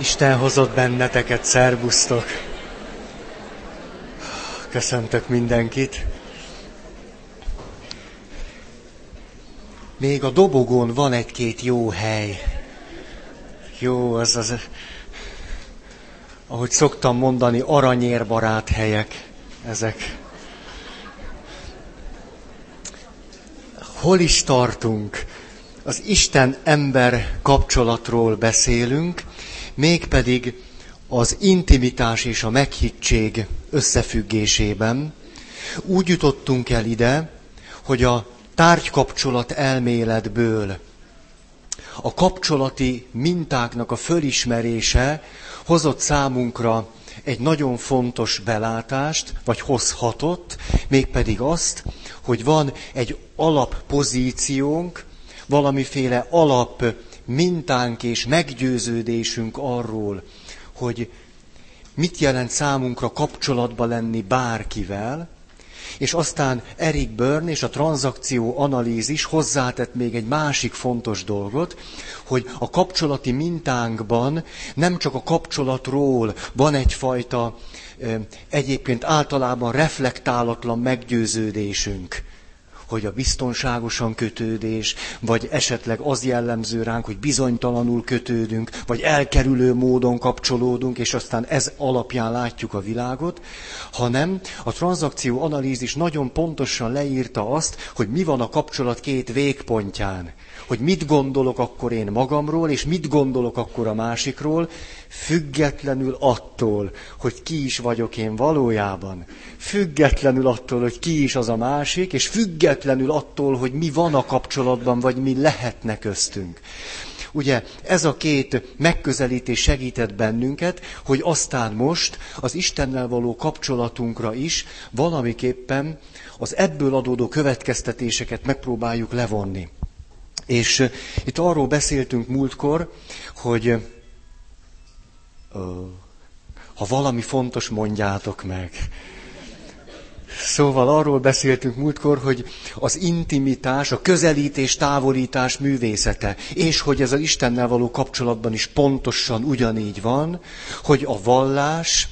Isten hozott benneteket, szervusztok! Köszöntök mindenkit! Még a dobogón van egy-két jó hely. Jó, az az, ahogy szoktam mondani, aranyérbarát helyek ezek. Hol is tartunk? Az Isten-ember kapcsolatról beszélünk, mégpedig az intimitás és a meghittség összefüggésében. Úgy jutottunk el ide, hogy a tárgykapcsolat elméletből a kapcsolati mintáknak a fölismerése hozott számunkra egy nagyon fontos belátást, vagy hozhatott, mégpedig azt, hogy van egy alappozíciónk, valamiféle alap mintánk és meggyőződésünk arról, hogy mit jelent számunkra kapcsolatba lenni bárkivel, és aztán Eric Byrne és a tranzakció analízis hozzátett még egy másik fontos dolgot, hogy a kapcsolati mintánkban nem csak a kapcsolatról van egyfajta egyébként általában reflektálatlan meggyőződésünk, hogy a biztonságosan kötődés, vagy esetleg az jellemző ránk, hogy bizonytalanul kötődünk, vagy elkerülő módon kapcsolódunk, és aztán ez alapján látjuk a világot, hanem a tranzakció analízis nagyon pontosan leírta azt, hogy mi van a kapcsolat két végpontján hogy mit gondolok akkor én magamról, és mit gondolok akkor a másikról, függetlenül attól, hogy ki is vagyok én valójában, függetlenül attól, hogy ki is az a másik, és függetlenül attól, hogy mi van a kapcsolatban, vagy mi lehetne köztünk. Ugye ez a két megközelítés segített bennünket, hogy aztán most az Istennel való kapcsolatunkra is valamiképpen az ebből adódó következtetéseket megpróbáljuk levonni. És itt arról beszéltünk múltkor, hogy ha valami fontos, mondjátok meg. Szóval arról beszéltünk múltkor, hogy az intimitás, a közelítés, távolítás művészete, és hogy ez az Istennel való kapcsolatban is pontosan ugyanígy van, hogy a vallás,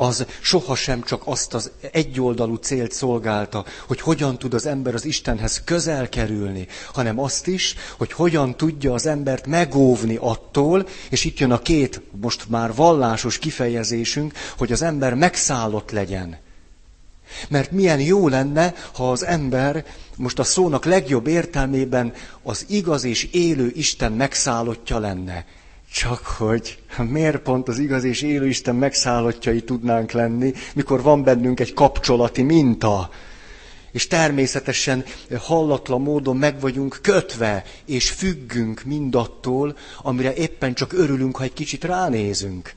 az sohasem csak azt az egyoldalú célt szolgálta, hogy hogyan tud az ember az Istenhez közel kerülni, hanem azt is, hogy hogyan tudja az embert megóvni attól, és itt jön a két most már vallásos kifejezésünk, hogy az ember megszállott legyen. Mert milyen jó lenne, ha az ember most a szónak legjobb értelmében az igaz és élő Isten megszállottja lenne. Csak hogy miért pont az igaz és élő Isten megszállottjai tudnánk lenni, mikor van bennünk egy kapcsolati minta. És természetesen hallatlan módon meg vagyunk kötve, és függünk mindattól, amire éppen csak örülünk, ha egy kicsit ránézünk.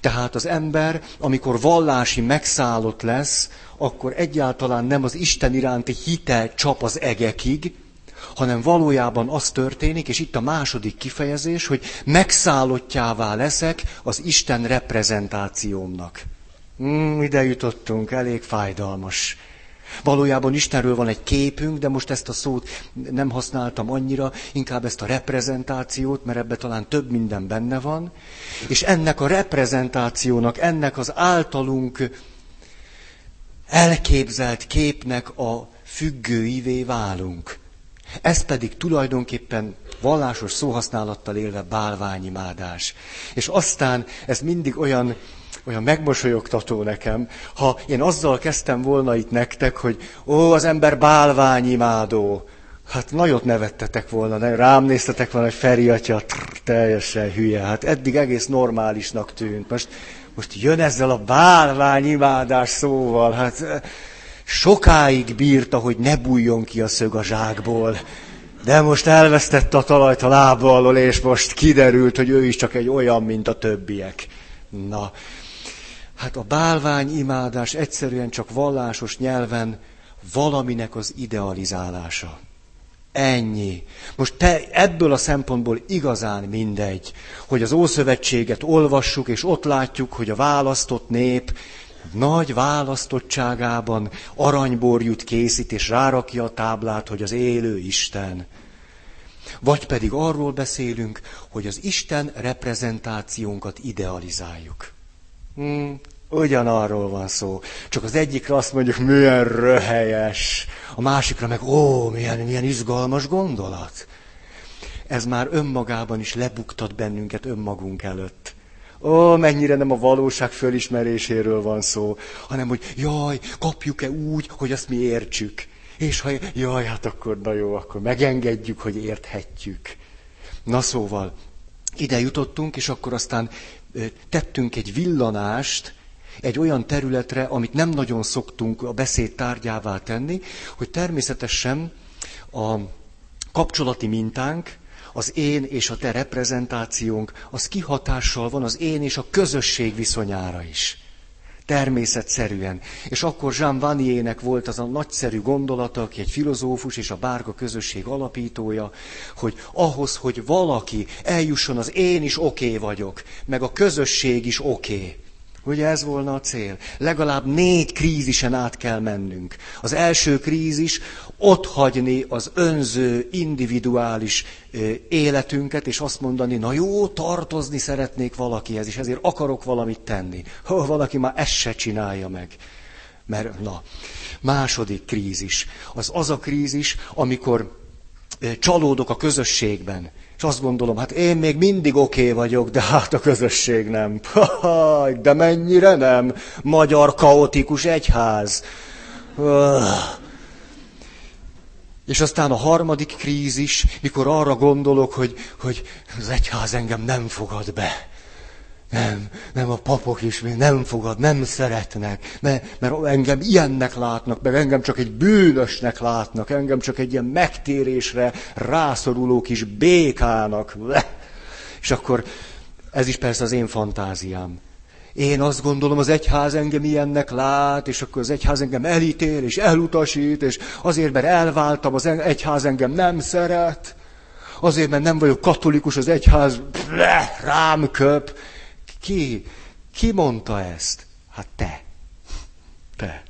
Tehát az ember, amikor vallási megszállott lesz, akkor egyáltalán nem az Isten iránti hite csap az egekig, hanem valójában az történik, és itt a második kifejezés, hogy megszállottjává leszek az Isten reprezentációmnak. Hmm, ide jutottunk, elég fájdalmas. Valójában Istenről van egy képünk, de most ezt a szót nem használtam annyira, inkább ezt a reprezentációt, mert ebbe talán több minden benne van. És ennek a reprezentációnak, ennek az általunk elképzelt képnek a függőivé válunk. Ez pedig tulajdonképpen vallásos szóhasználattal élve bálványimádás. És aztán ez mindig olyan, olyan megmosolyogtató nekem, ha én azzal kezdtem volna itt nektek, hogy ó, az ember bálványimádó. Hát nagyot nevettetek volna, rám néztetek volna, hogy Feri atya, trr, teljesen hülye. Hát eddig egész normálisnak tűnt. Most, most jön ezzel a bálványimádás szóval. Hát sokáig bírta, hogy ne bújjon ki a szög a zsákból. De most elvesztette a talajt a lába alól, és most kiderült, hogy ő is csak egy olyan, mint a többiek. Na, hát a bálvány imádás egyszerűen csak vallásos nyelven valaminek az idealizálása. Ennyi. Most te ebből a szempontból igazán mindegy, hogy az Ószövetséget olvassuk, és ott látjuk, hogy a választott nép nagy választottságában aranyborjút készít, és rárakja a táblát, hogy az élő Isten. Vagy pedig arról beszélünk, hogy az Isten reprezentációnkat idealizáljuk. Hmm, ugyanarról van szó. Csak az egyikre azt mondjuk, milyen röhelyes, a másikra meg, ó, milyen, milyen izgalmas gondolat. Ez már önmagában is lebuktat bennünket önmagunk előtt. Ó, mennyire nem a valóság fölismeréséről van szó, hanem hogy jaj, kapjuk-e úgy, hogy azt mi értsük. És ha jaj, hát akkor na jó, akkor megengedjük, hogy érthetjük. Na szóval, ide jutottunk, és akkor aztán tettünk egy villanást egy olyan területre, amit nem nagyon szoktunk a beszéd tárgyává tenni, hogy természetesen a kapcsolati mintánk, az én és a te reprezentációnk, az kihatással van az én és a közösség viszonyára is. Természetszerűen. És akkor Jean Vaniernek volt az a nagyszerű gondolata, aki egy filozófus és a bárga közösség alapítója, hogy ahhoz, hogy valaki eljusson az én is oké okay vagyok, meg a közösség is oké. Okay Ugye ez volna a cél? Legalább négy krízisen át kell mennünk. Az első krízis ott hagyni az önző, individuális életünket, és azt mondani, na jó, tartozni szeretnék valakihez, és ezért akarok valamit tenni. Ha valaki már ezt se csinálja meg. Mert, na, második krízis. Az az a krízis, amikor csalódok a közösségben. És azt gondolom, hát én még mindig oké okay vagyok, de hát a közösség nem. De mennyire nem? Magyar kaotikus egyház. És aztán a harmadik krízis, mikor arra gondolok, hogy, hogy az egyház engem nem fogad be. Nem, nem, a papok is nem fogad, nem szeretnek, mert, mert engem ilyennek látnak, meg engem csak egy bűnösnek látnak, engem csak egy ilyen megtérésre rászoruló kis békának. És akkor ez is persze az én fantáziám. Én azt gondolom, az egyház engem ilyennek lát, és akkor az egyház engem elítél, és elutasít, és azért, mert elváltam, az egyház engem nem szeret, azért, mert nem vagyok katolikus, az egyház rám köp, ki? Ki mondta ezt? Hát te. Te.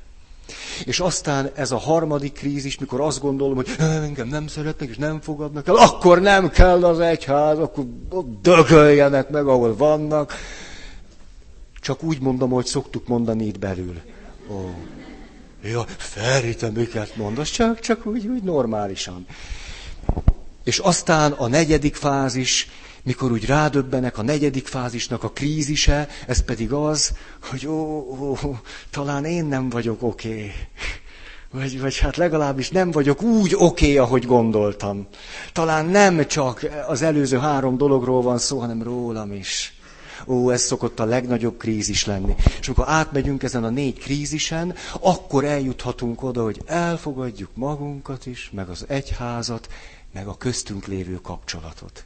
És aztán ez a harmadik krízis, mikor azt gondolom, hogy engem nem szeretnek és nem fogadnak el, akkor nem kell az egyház, akkor dögöljenek meg, ahol vannak. Csak úgy mondom, hogy szoktuk mondani itt belül. Ó. Ja, Feri, miket mondasz? Csak, csak úgy, úgy normálisan. És aztán a negyedik fázis, mikor úgy rádöbbenek a negyedik fázisnak a krízise, ez pedig az, hogy ó, ó talán én nem vagyok oké. Okay. Vagy, vagy hát legalábbis nem vagyok úgy oké, okay, ahogy gondoltam. Talán nem csak az előző három dologról van szó, hanem rólam is. Ó, ez szokott a legnagyobb krízis lenni. És amikor átmegyünk ezen a négy krízisen, akkor eljuthatunk oda, hogy elfogadjuk magunkat is, meg az egyházat, meg a köztünk lévő kapcsolatot.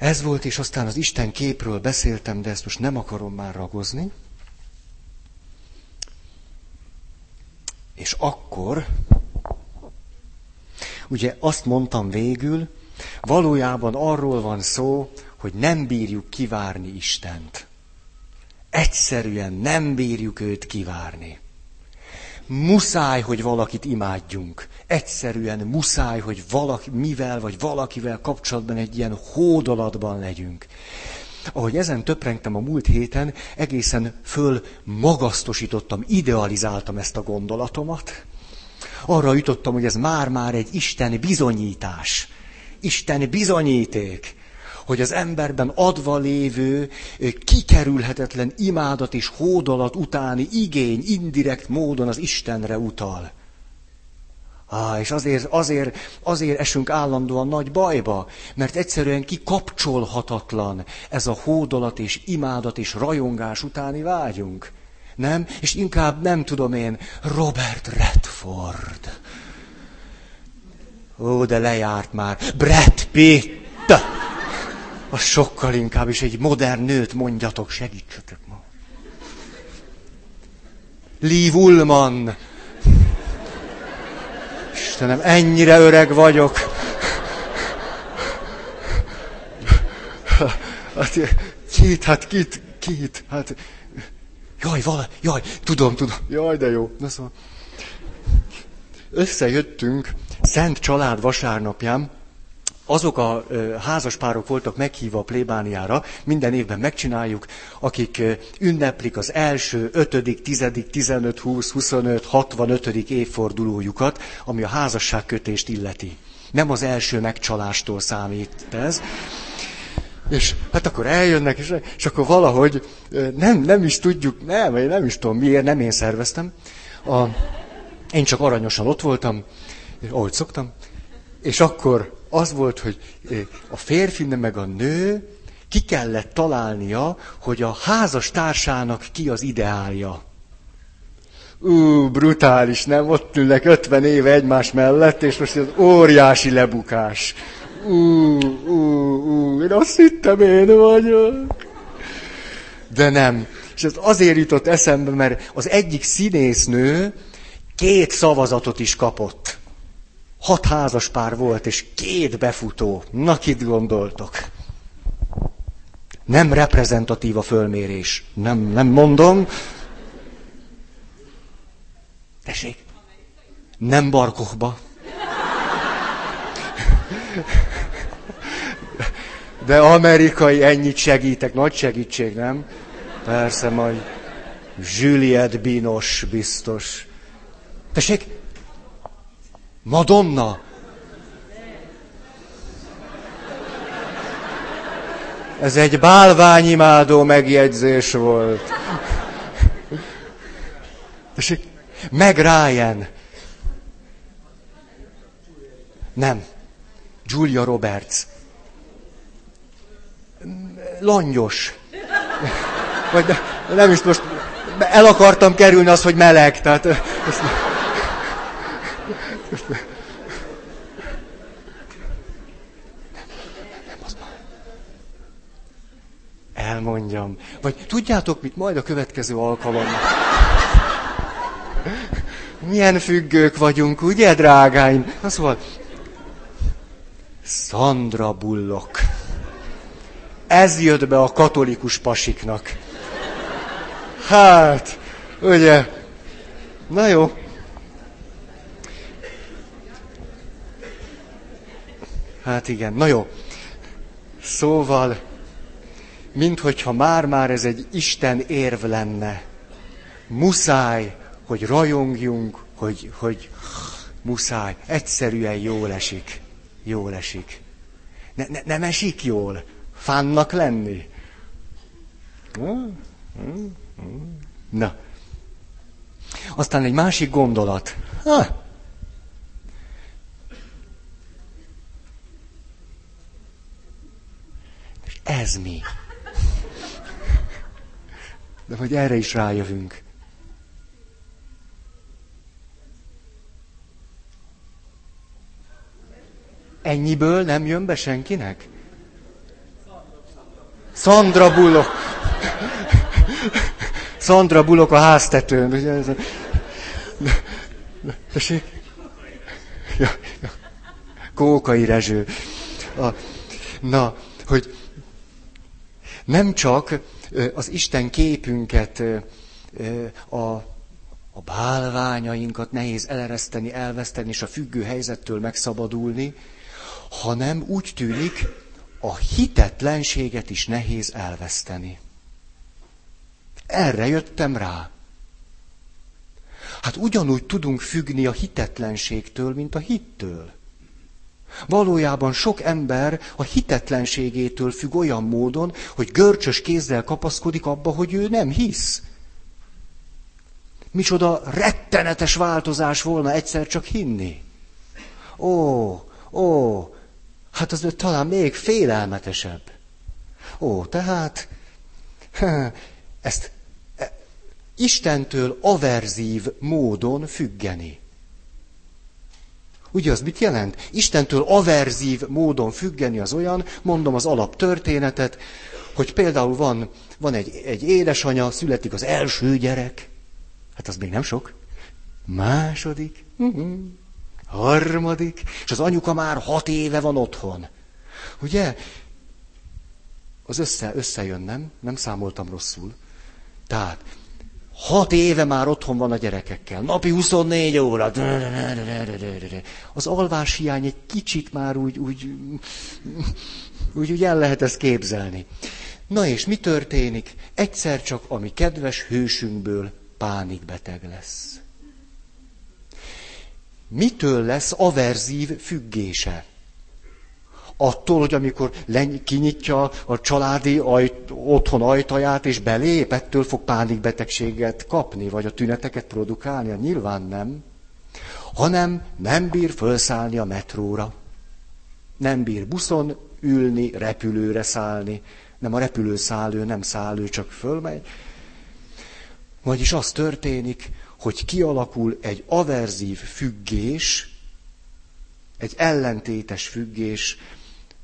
Ez volt, és aztán az Isten képről beszéltem, de ezt most nem akarom már ragozni. És akkor, ugye azt mondtam végül, valójában arról van szó, hogy nem bírjuk kivárni Istent. Egyszerűen nem bírjuk őt kivárni. Muszáj, hogy valakit imádjunk. Egyszerűen muszáj, hogy valaki, mivel vagy valakivel kapcsolatban egy ilyen hódolatban legyünk. Ahogy ezen töprengtem a múlt héten, egészen föl magasztosítottam, idealizáltam ezt a gondolatomat. Arra jutottam, hogy ez már-már egy Isten bizonyítás. Isten bizonyíték hogy az emberben adva lévő, kikerülhetetlen imádat és hódolat utáni igény indirekt módon az Istenre utal. Á, és azért, azért, azért esünk állandóan nagy bajba, mert egyszerűen kikapcsolhatatlan ez a hódolat és imádat és rajongás utáni vágyunk. Nem? És inkább nem tudom én, Robert Redford. Ó, de lejárt már. Brad Pitt az sokkal inkább is egy modern nőt mondjatok, segítsetek ma. Liv Ullman. Istenem, ennyire öreg vagyok. Hát, kit, hát kit, kit, hát... Jaj, vala, jaj, tudom, tudom, jaj, de jó. Na szóval, összejöttünk Szent Család vasárnapján, azok a házaspárok voltak meghívva a plébániára, minden évben megcsináljuk, akik ünneplik az első, ötödik, tizedik, tizenöt, húsz, huszonöt, hatvanötödik évfordulójukat, ami a házasságkötést illeti. Nem az első megcsalástól számít ez. És hát akkor eljönnek, és, és akkor valahogy nem, nem is tudjuk, nem, nem is tudom miért, nem én szerveztem. A, én csak aranyosan ott voltam, ahogy szoktam, és akkor az volt, hogy a férfi meg a nő ki kellett találnia, hogy a házas társának ki az ideálja. Ú, brutális, nem? Ott ülnek 50 éve egymás mellett, és most ez óriási lebukás. Ú, ú, ú, én azt hittem én vagyok. De nem. És ez azért jutott eszembe, mert az egyik színésznő két szavazatot is kapott. Hat házas pár volt, és két befutó. Na, kit gondoltok? Nem reprezentatív a fölmérés. Nem, nem mondom. Tessék? Nem Barkochba. De amerikai ennyit segítek, nagy segítség, nem? Persze, majd Juliette Binos biztos. Tessék, Madonna. Ez egy bálványimádó megjegyzés volt. Tessék, meg Ryan. Nem. Julia Roberts. Langyos. Vagy nem is most el akartam kerülni azt, hogy meleg. Tehát, ezt, Elmondjam. Vagy tudjátok mit, majd a következő alkalommal. Milyen függők vagyunk, ugye, drágáim? Na szóval, Sandra Bullock. Ez jött be a katolikus pasiknak. Hát, ugye, na jó, Hát igen, na jó. Szóval, minthogyha már-már ez egy Isten érv lenne. Muszáj, hogy rajongjunk, hogy, hogy muszáj. Egyszerűen jól esik. Jól esik. Ne, ne, nem esik jól? Fánnak lenni? Na. Aztán egy másik gondolat. Ha, ez mi? De hogy erre is rájövünk. Ennyiből nem jön be senkinek? Szandra Bulok. Szandra Bulok a háztetőn. Ugye ez a... Tessék? Ja, ja. Kókai Rezső. A, na, hogy nem csak az Isten képünket, a, a bálványainkat nehéz elereszteni, elveszteni, és a függő helyzettől megszabadulni, hanem úgy tűnik, a hitetlenséget is nehéz elveszteni. Erre jöttem rá. Hát ugyanúgy tudunk függni a hitetlenségtől, mint a hittől. Valójában sok ember a hitetlenségétől függ olyan módon, hogy görcsös kézzel kapaszkodik abba, hogy ő nem hisz. Micsoda rettenetes változás volna egyszer csak hinni. Ó, ó, hát az talán még félelmetesebb. Ó, tehát ezt e, Istentől averzív módon függeni. Ugye az mit jelent? Istentől averzív módon függeni az olyan, mondom az alaptörténetet, hogy például van, van egy, egy édesanya, születik az első gyerek, hát az még nem sok, második, uh-huh. harmadik, és az anyuka már hat éve van otthon. Ugye? Az össze, összejön, nem? Nem számoltam rosszul. Tehát, Hat éve már otthon van a gyerekekkel. Napi 24 óra. Az alvás hiány egy kicsit már úgy, úgy, úgy, úgy el lehet ezt képzelni. Na és mi történik? Egyszer csak, ami kedves hősünkből pánikbeteg lesz. Mitől lesz averzív függése? Attól, hogy amikor leny- kinyitja a családi ajt, otthon ajtaját és belép, ettől fog pánikbetegséget kapni, vagy a tüneteket produkálni? Hát nyilván nem. Hanem nem bír felszállni a metróra. Nem bír buszon ülni, repülőre szállni. Nem a repülő száll, nem száll, csak fölmegy. Vagyis az történik, hogy kialakul egy averzív függés, egy ellentétes függés,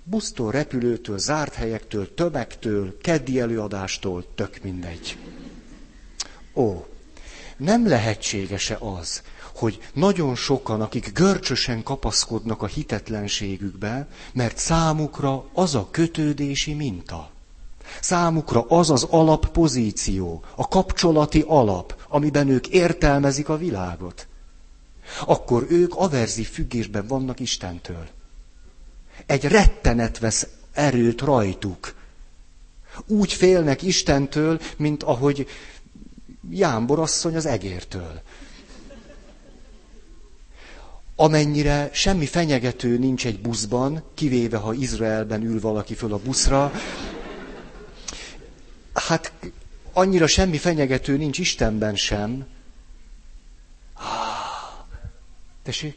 busztól, repülőtől, zárt helyektől, tömegtől, keddi előadástól, tök mindegy. Ó, nem lehetséges-e az, hogy nagyon sokan, akik görcsösen kapaszkodnak a hitetlenségükbe, mert számukra az a kötődési minta. Számukra az az alappozíció, a kapcsolati alap, amiben ők értelmezik a világot. Akkor ők averzív függésben vannak Istentől. Egy rettenet vesz erőt rajtuk. Úgy félnek Istentől, mint ahogy Jámbor asszony az egértől. Amennyire semmi fenyegető nincs egy buszban, kivéve ha Izraelben ül valaki föl a buszra, hát annyira semmi fenyegető nincs Istenben sem. Tessék?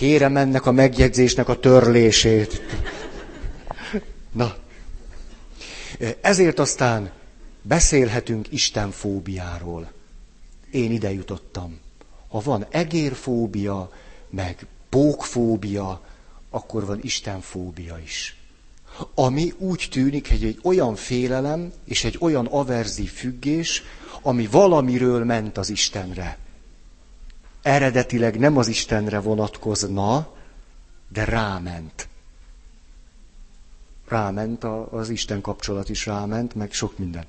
Kérem ennek a megjegyzésnek a törlését. Na. Ezért aztán beszélhetünk Istenfóbiáról. Én ide jutottam. Ha van egérfóbia, meg pókfóbia, akkor van Istenfóbia is. Ami úgy tűnik, hogy egy olyan félelem és egy olyan averzív függés, ami valamiről ment az Istenre. Eredetileg nem az Istenre vonatkozna, de ráment. Ráment, az Isten kapcsolat is ráment, meg sok minden.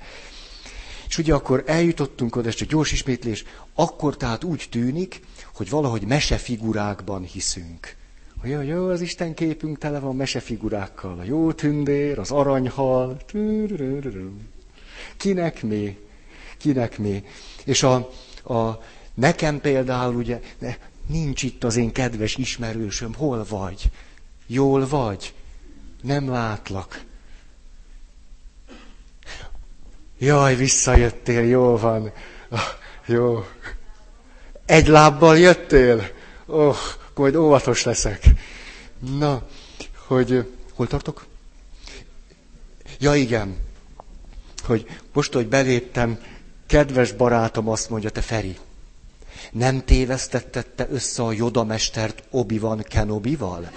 És ugye akkor eljutottunk oda, és egy gyors ismétlés, akkor tehát úgy tűnik, hogy valahogy mesefigurákban hiszünk. Jó, jó, az Isten képünk tele van mesefigurákkal. A jó tündér, az aranyhal. Kinek mi? Kinek mi? És a, a nekem például ugye, nincs itt az én kedves ismerősöm, hol vagy? Jól vagy? Nem látlak. Jaj, visszajöttél, jól van. Oh, jó. Egy lábbal jöttél? Oh, majd óvatos leszek. Na, hogy hol tartok? Ja, igen. Hogy most, hogy beléptem, kedves barátom azt mondja, te Feri, nem tévesztettette össze a jodamestert Obi-Wan Kenobival?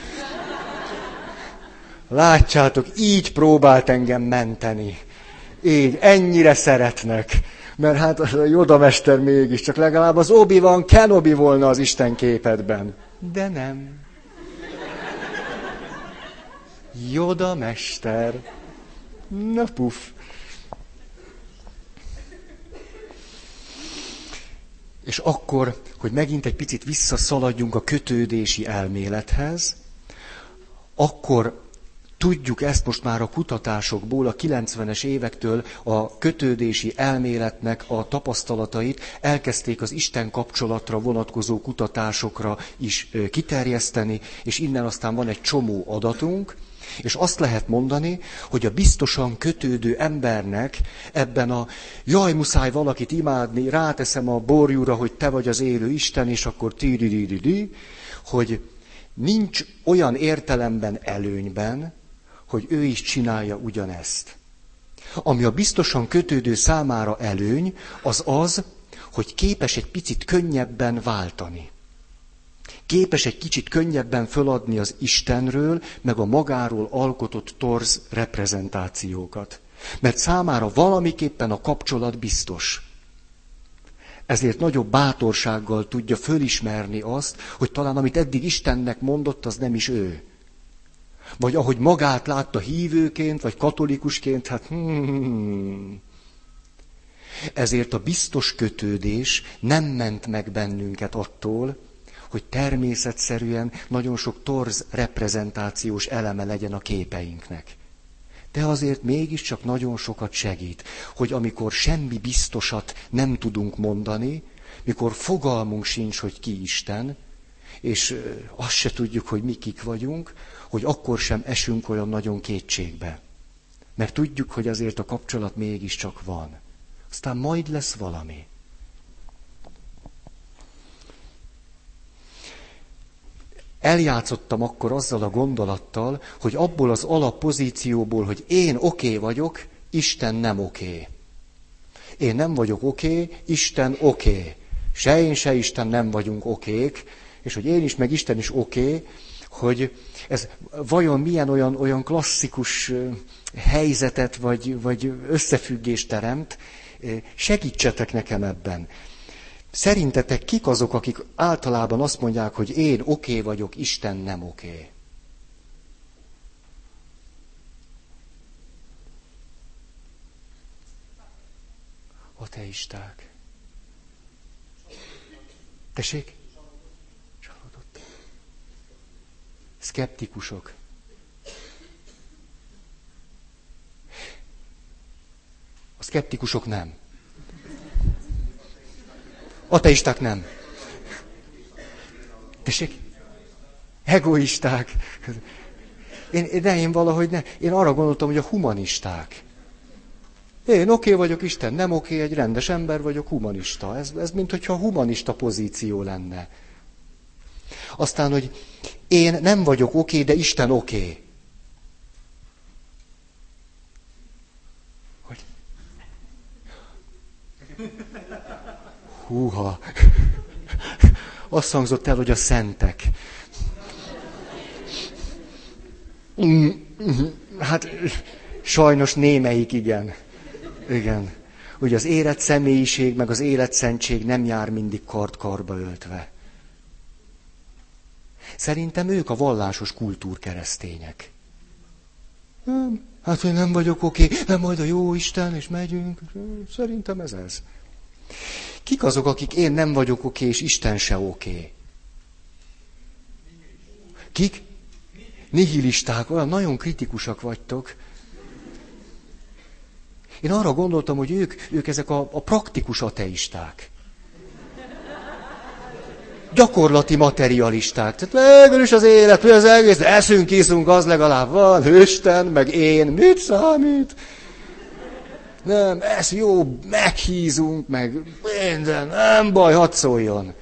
Látjátok, így próbált engem menteni. Így, ennyire szeretnek. Mert hát a Joda mester mégiscsak legalább az obi van Kenobi volna az Isten képedben. De nem. Joda mester. Na puf. És akkor, hogy megint egy picit visszaszaladjunk a kötődési elmélethez, akkor Tudjuk ezt most már a kutatásokból, a 90-es évektől a kötődési elméletnek a tapasztalatait elkezdték az Isten kapcsolatra vonatkozó kutatásokra is kiterjeszteni, és innen aztán van egy csomó adatunk, és azt lehet mondani, hogy a biztosan kötődő embernek ebben a jaj, muszáj valakit imádni, ráteszem a borjúra, hogy te vagy az élő Isten, és akkor ti hogy nincs olyan értelemben előnyben, hogy ő is csinálja ugyanezt. Ami a biztosan kötődő számára előny, az az, hogy képes egy picit könnyebben váltani. Képes egy kicsit könnyebben föladni az Istenről, meg a magáról alkotott torz reprezentációkat. Mert számára valamiképpen a kapcsolat biztos. Ezért nagyobb bátorsággal tudja fölismerni azt, hogy talán amit eddig Istennek mondott, az nem is ő Vagy ahogy magát látta hívőként, vagy katolikusként, hát hmm. Ezért a biztos kötődés nem ment meg bennünket attól, hogy természetszerűen nagyon sok torz reprezentációs eleme legyen a képeinknek. De azért mégiscsak nagyon sokat segít, hogy amikor semmi biztosat nem tudunk mondani, mikor fogalmunk sincs, hogy ki Isten, és azt se tudjuk, hogy mi kik vagyunk, hogy akkor sem esünk olyan nagyon kétségbe. Mert tudjuk, hogy azért a kapcsolat mégiscsak van. Aztán majd lesz valami. Eljátszottam akkor azzal a gondolattal, hogy abból az alappozícióból, hogy én oké okay vagyok, Isten nem oké. Okay. Én nem vagyok oké, okay, Isten oké. Okay. Se én, se Isten nem vagyunk okék, és hogy én is, meg Isten is oké, okay, hogy ez vajon milyen olyan, olyan klasszikus helyzetet vagy, vagy összefüggést teremt, segítsetek nekem ebben. Szerintetek kik azok, akik általában azt mondják, hogy én oké okay vagyok, Isten nem oké? Okay? Ateisták. Tessék? Csalódott. Skeptikusok. A szkeptikusok nem. Ateisták nem. Tessék? Egoisták. Én, de én valahogy ne. Én arra gondoltam, hogy a humanisták. Én oké okay vagyok, Isten nem oké, okay, egy rendes ember vagyok, humanista. Ez, ez mint hogyha humanista pozíció lenne. Aztán, hogy én nem vagyok oké, okay, de Isten oké. Okay. Hogy? Húha. Azt hangzott el, hogy a szentek. Hát sajnos némelyik igen. Igen. Ugye az érett személyiség, meg az életszentség nem jár mindig kard-karba öltve. Szerintem ők a vallásos kultúrkeresztények. Nem, hát én nem vagyok oké, nem majd a jó Isten, és megyünk. Szerintem ez ez. Kik azok, akik én nem vagyok oké, és Isten se oké? Kik? Nihilisták, olyan nagyon kritikusak vagytok. Én arra gondoltam, hogy ők, ők ezek a, a praktikus ateisták. Gyakorlati materialisták. Tehát végül is az élet, az egész, eszünk, iszunk, az legalább van, Isten, meg én, mit számít? Nem, ez jó, meghízunk, meg minden, nem baj, hadd szóljon.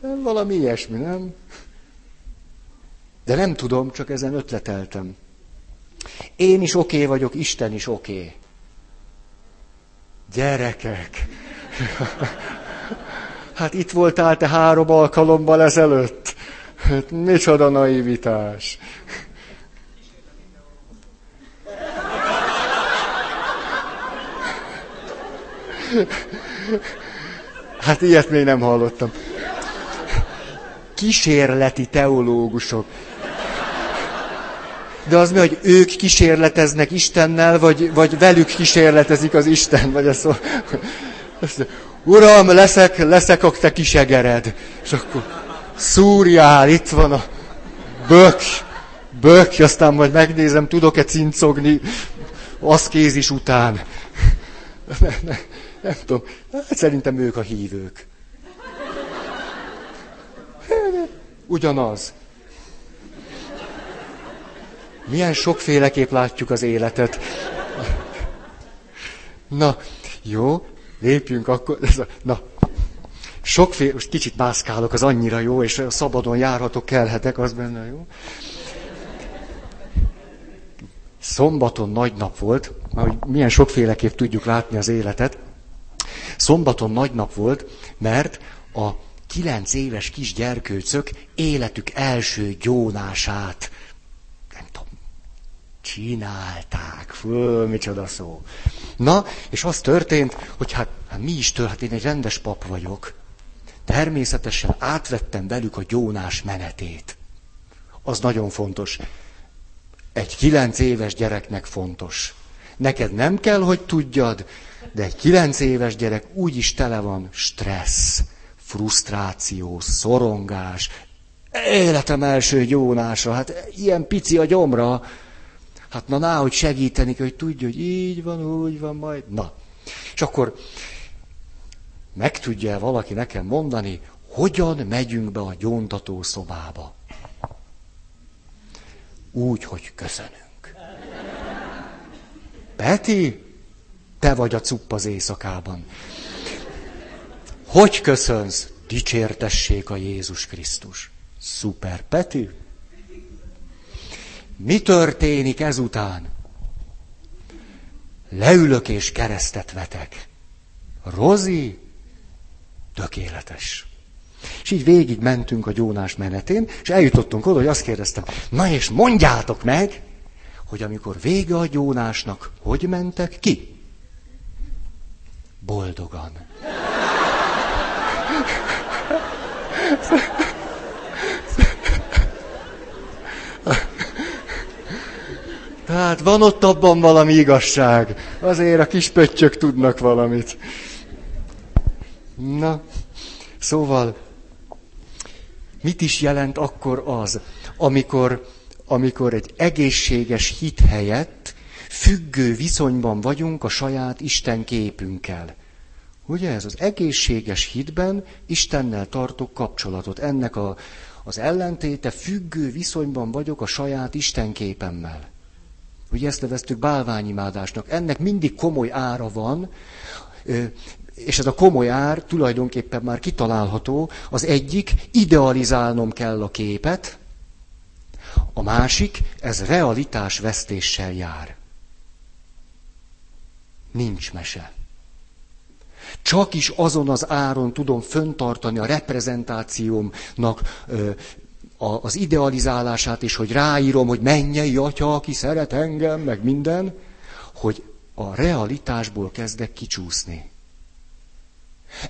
Nem valami ilyesmi, nem? De nem tudom, csak ezen ötleteltem. Én is oké okay vagyok, Isten is oké. Okay. Gyerekek! Hát itt voltál te három alkalommal ezelőtt. Hát micsoda naivitás. Hát ilyet még nem hallottam. Kísérleti teológusok. De az mi, hogy ők kísérleteznek Istennel, vagy, vagy velük kísérletezik az Isten, vagy ez Uram, leszek, leszek a te kisegered. És akkor szúrjál, itt van a bök, bök, aztán majd megnézem, tudok-e cincogni aszkézis után. Nem, nem, nem tudom, hát szerintem ők a hívők. Ugyanaz. Milyen sokféleképp látjuk az életet. Na, jó, lépjünk akkor. Na, sokféle, most kicsit mászkálok, az annyira jó, és szabadon járhatok, kelhetek, az benne jó. Szombaton nagy nap volt, hogy milyen sokféleképp tudjuk látni az életet. Szombaton nagy nap volt, mert a kilenc éves kis gyerkőcök életük első gyónását csinálták. Fő, micsoda szó. Na, és az történt, hogy hát, hát mi is től, hát én egy rendes pap vagyok. Természetesen átvettem velük a gyónás menetét. Az nagyon fontos. egy kilenc éves gyereknek fontos. Neked nem kell, hogy tudjad, de egy kilenc éves gyerek úgy is tele van stressz, frusztráció, szorongás, életem első gyónása, hát ilyen pici a gyomra, hát na, ná, hogy segíteni, hogy tudja, hogy így van, úgy van, majd, na. És akkor meg tudja valaki nekem mondani, hogyan megyünk be a gyóntató szobába? Úgy, hogy köszönünk. Peti, te vagy a cupp az éjszakában. Hogy köszönsz? Dicsértessék a Jézus Krisztus. Szuper, Peti. Mi történik ezután? Leülök és keresztet vetek. Rozi, tökéletes. És így végig mentünk a gyónás menetén, és eljutottunk oda, hogy azt kérdeztem, na és mondjátok meg, hogy amikor vége a gyónásnak, hogy mentek ki? Boldogan. Tehát van ott abban valami igazság. Azért a kis pöttyök tudnak valamit. Na, szóval, mit is jelent akkor az, amikor, amikor egy egészséges hit helyett függő viszonyban vagyunk a saját Isten képünkkel. Ugye ez az egészséges hitben Istennel tartok kapcsolatot. Ennek a, az ellentéte függő viszonyban vagyok a saját Isten képemmel. Ugye ezt neveztük bálványimádásnak. Ennek mindig komoly ára van, és ez a komoly ár tulajdonképpen már kitalálható. Az egyik, idealizálnom kell a képet, a másik, ez realitás vesztéssel jár. Nincs mese. Csak is azon az áron tudom föntartani a reprezentációmnak az idealizálását, és hogy ráírom, hogy mennyei atya, aki szeret engem, meg minden, hogy a realitásból kezdek kicsúszni.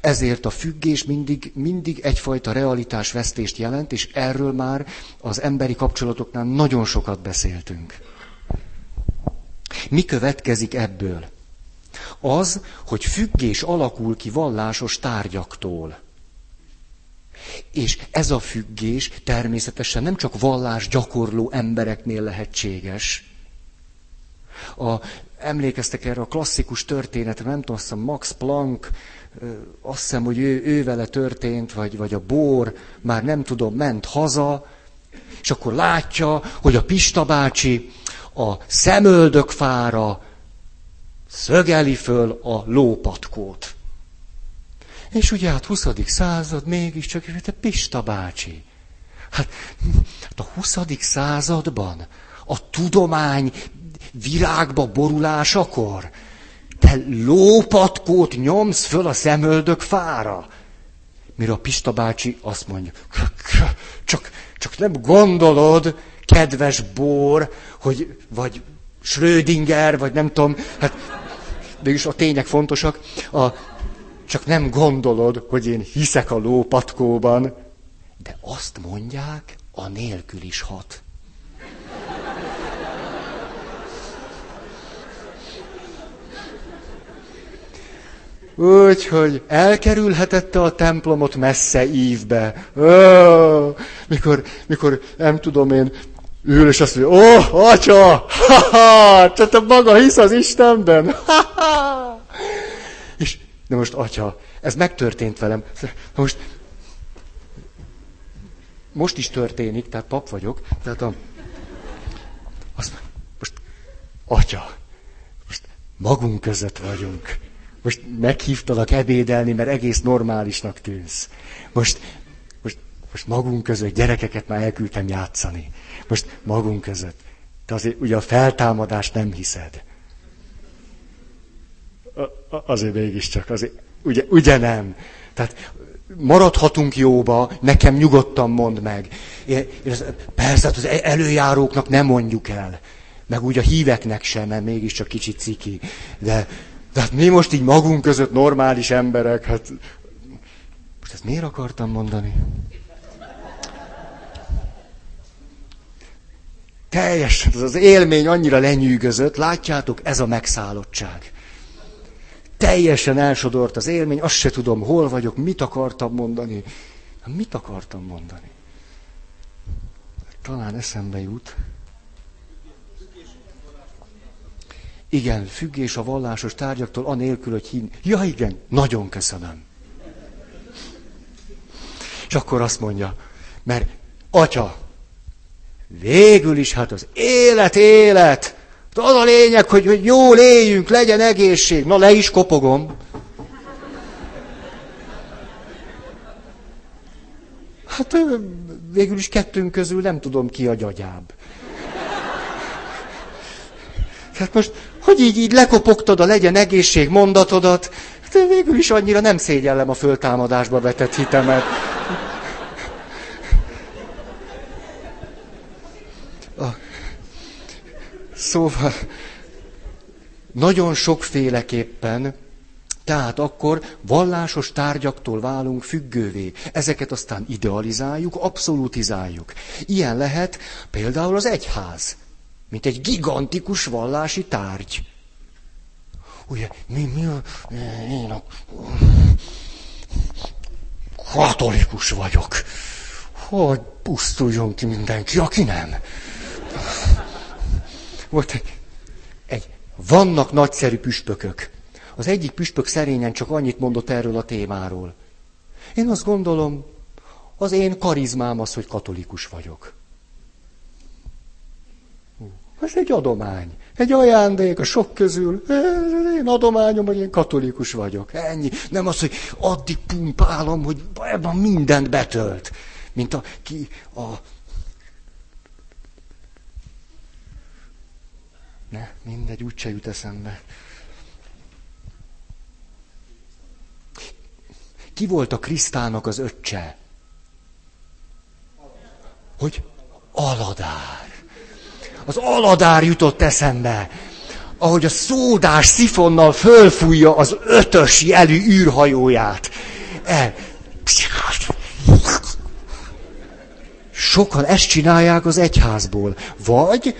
Ezért a függés mindig, mindig egyfajta realitásvesztést jelent, és erről már az emberi kapcsolatoknál nagyon sokat beszéltünk. Mi következik ebből? Az, hogy függés alakul ki vallásos tárgyaktól. És ez a függés természetesen nem csak vallás gyakorló embereknél lehetséges. A, emlékeztek erre a klasszikus történetre, nem tudom, azt Max Planck, azt hiszem, hogy ő, ő vele történt, vagy, vagy a bor, már nem tudom, ment haza, és akkor látja, hogy a Pista bácsi a szemöldökfára szögeli föl a lópatkót. És ugye hát 20. század mégiscsak, te Pista bácsi. Hát, hát a 20. században a tudomány virágba borulásakor te lópatkót nyomsz föl a szemöldök fára. Mire a Pista bácsi azt mondja, csak, csak nem gondolod, kedves bor, hogy, vagy Schrödinger, vagy nem tudom, hát mégis a tények fontosak, a, csak nem gondolod, hogy én hiszek a lópatkóban, de azt mondják, a nélkül is hat. Úgyhogy elkerülhetette a templomot messze ívbe. Ó, mikor, mikor, nem tudom én, ül, és azt mondja, ó, oh, atya, ha-ha, te maga hisz az Istenben, ha-ha. És, de most, atya, ez megtörtént velem. Most, most is történik, tehát pap vagyok, tehát a, azt, most, atya, most magunk között vagyunk. Most meghívtalak ebédelni, mert egész normálisnak tűnsz. Most, most, most magunk között gyerekeket már elküldtem játszani. Most magunk között. Te azért ugye a feltámadást nem hiszed. A, azért mégiscsak, azért, ugye, ugye nem. Tehát maradhatunk jóba, nekem nyugodtan mondd meg. Én, én persze, hát az előjáróknak nem mondjuk el. Meg úgy a híveknek sem, mert mégiscsak kicsit ciki. De, de hát mi most így magunk között normális emberek, hát... Most ezt miért akartam mondani? Teljesen, az élmény annyira lenyűgözött, látjátok, ez a megszállottság. Teljesen elsodort az élmény, azt se tudom, hol vagyok, mit akartam mondani. Mit akartam mondani? Talán eszembe jut. Igen, függés a vallásos tárgyaktól, anélkül, hogy hín. Ja, igen, nagyon köszönöm. És akkor azt mondja, mert atya, végül is hát az élet, élet. Az a lényeg, hogy, hogy jól éljünk, legyen egészség. Na, le is kopogom. Hát végül is kettőnk közül nem tudom ki a gyagyább. Hát most, hogy így, így lekopogtad a legyen egészség mondatodat, de végül is annyira nem szégyellem a föltámadásba vetett hitemet. Szóval, nagyon sokféleképpen, tehát akkor vallásos tárgyaktól válunk függővé. Ezeket aztán idealizáljuk, abszolutizáljuk. Ilyen lehet például az egyház mint egy gigantikus vallási tárgy. Ugye, mi, mi a, én a katolikus vagyok. Hogy pusztuljon ki mindenki, aki nem. Volt egy, egy, vannak nagyszerű püspökök. Az egyik püspök szerényen csak annyit mondott erről a témáról. Én azt gondolom, az én karizmám az, hogy katolikus vagyok. Ez egy adomány. Egy ajándék a sok közül. Én adományom, hogy én katolikus vagyok. Ennyi. Nem az, hogy addig pumpálom, hogy ebben mindent betölt. Mint a, ki, a Ne, mindegy, úgyse jut eszembe. Ki volt a Krisztának az öccse? Hogy? Aladár az aladár jutott eszembe, ahogy a szódás szifonnal fölfújja az ötös jelű űrhajóját. El. Sokan ezt csinálják az egyházból. Vagy,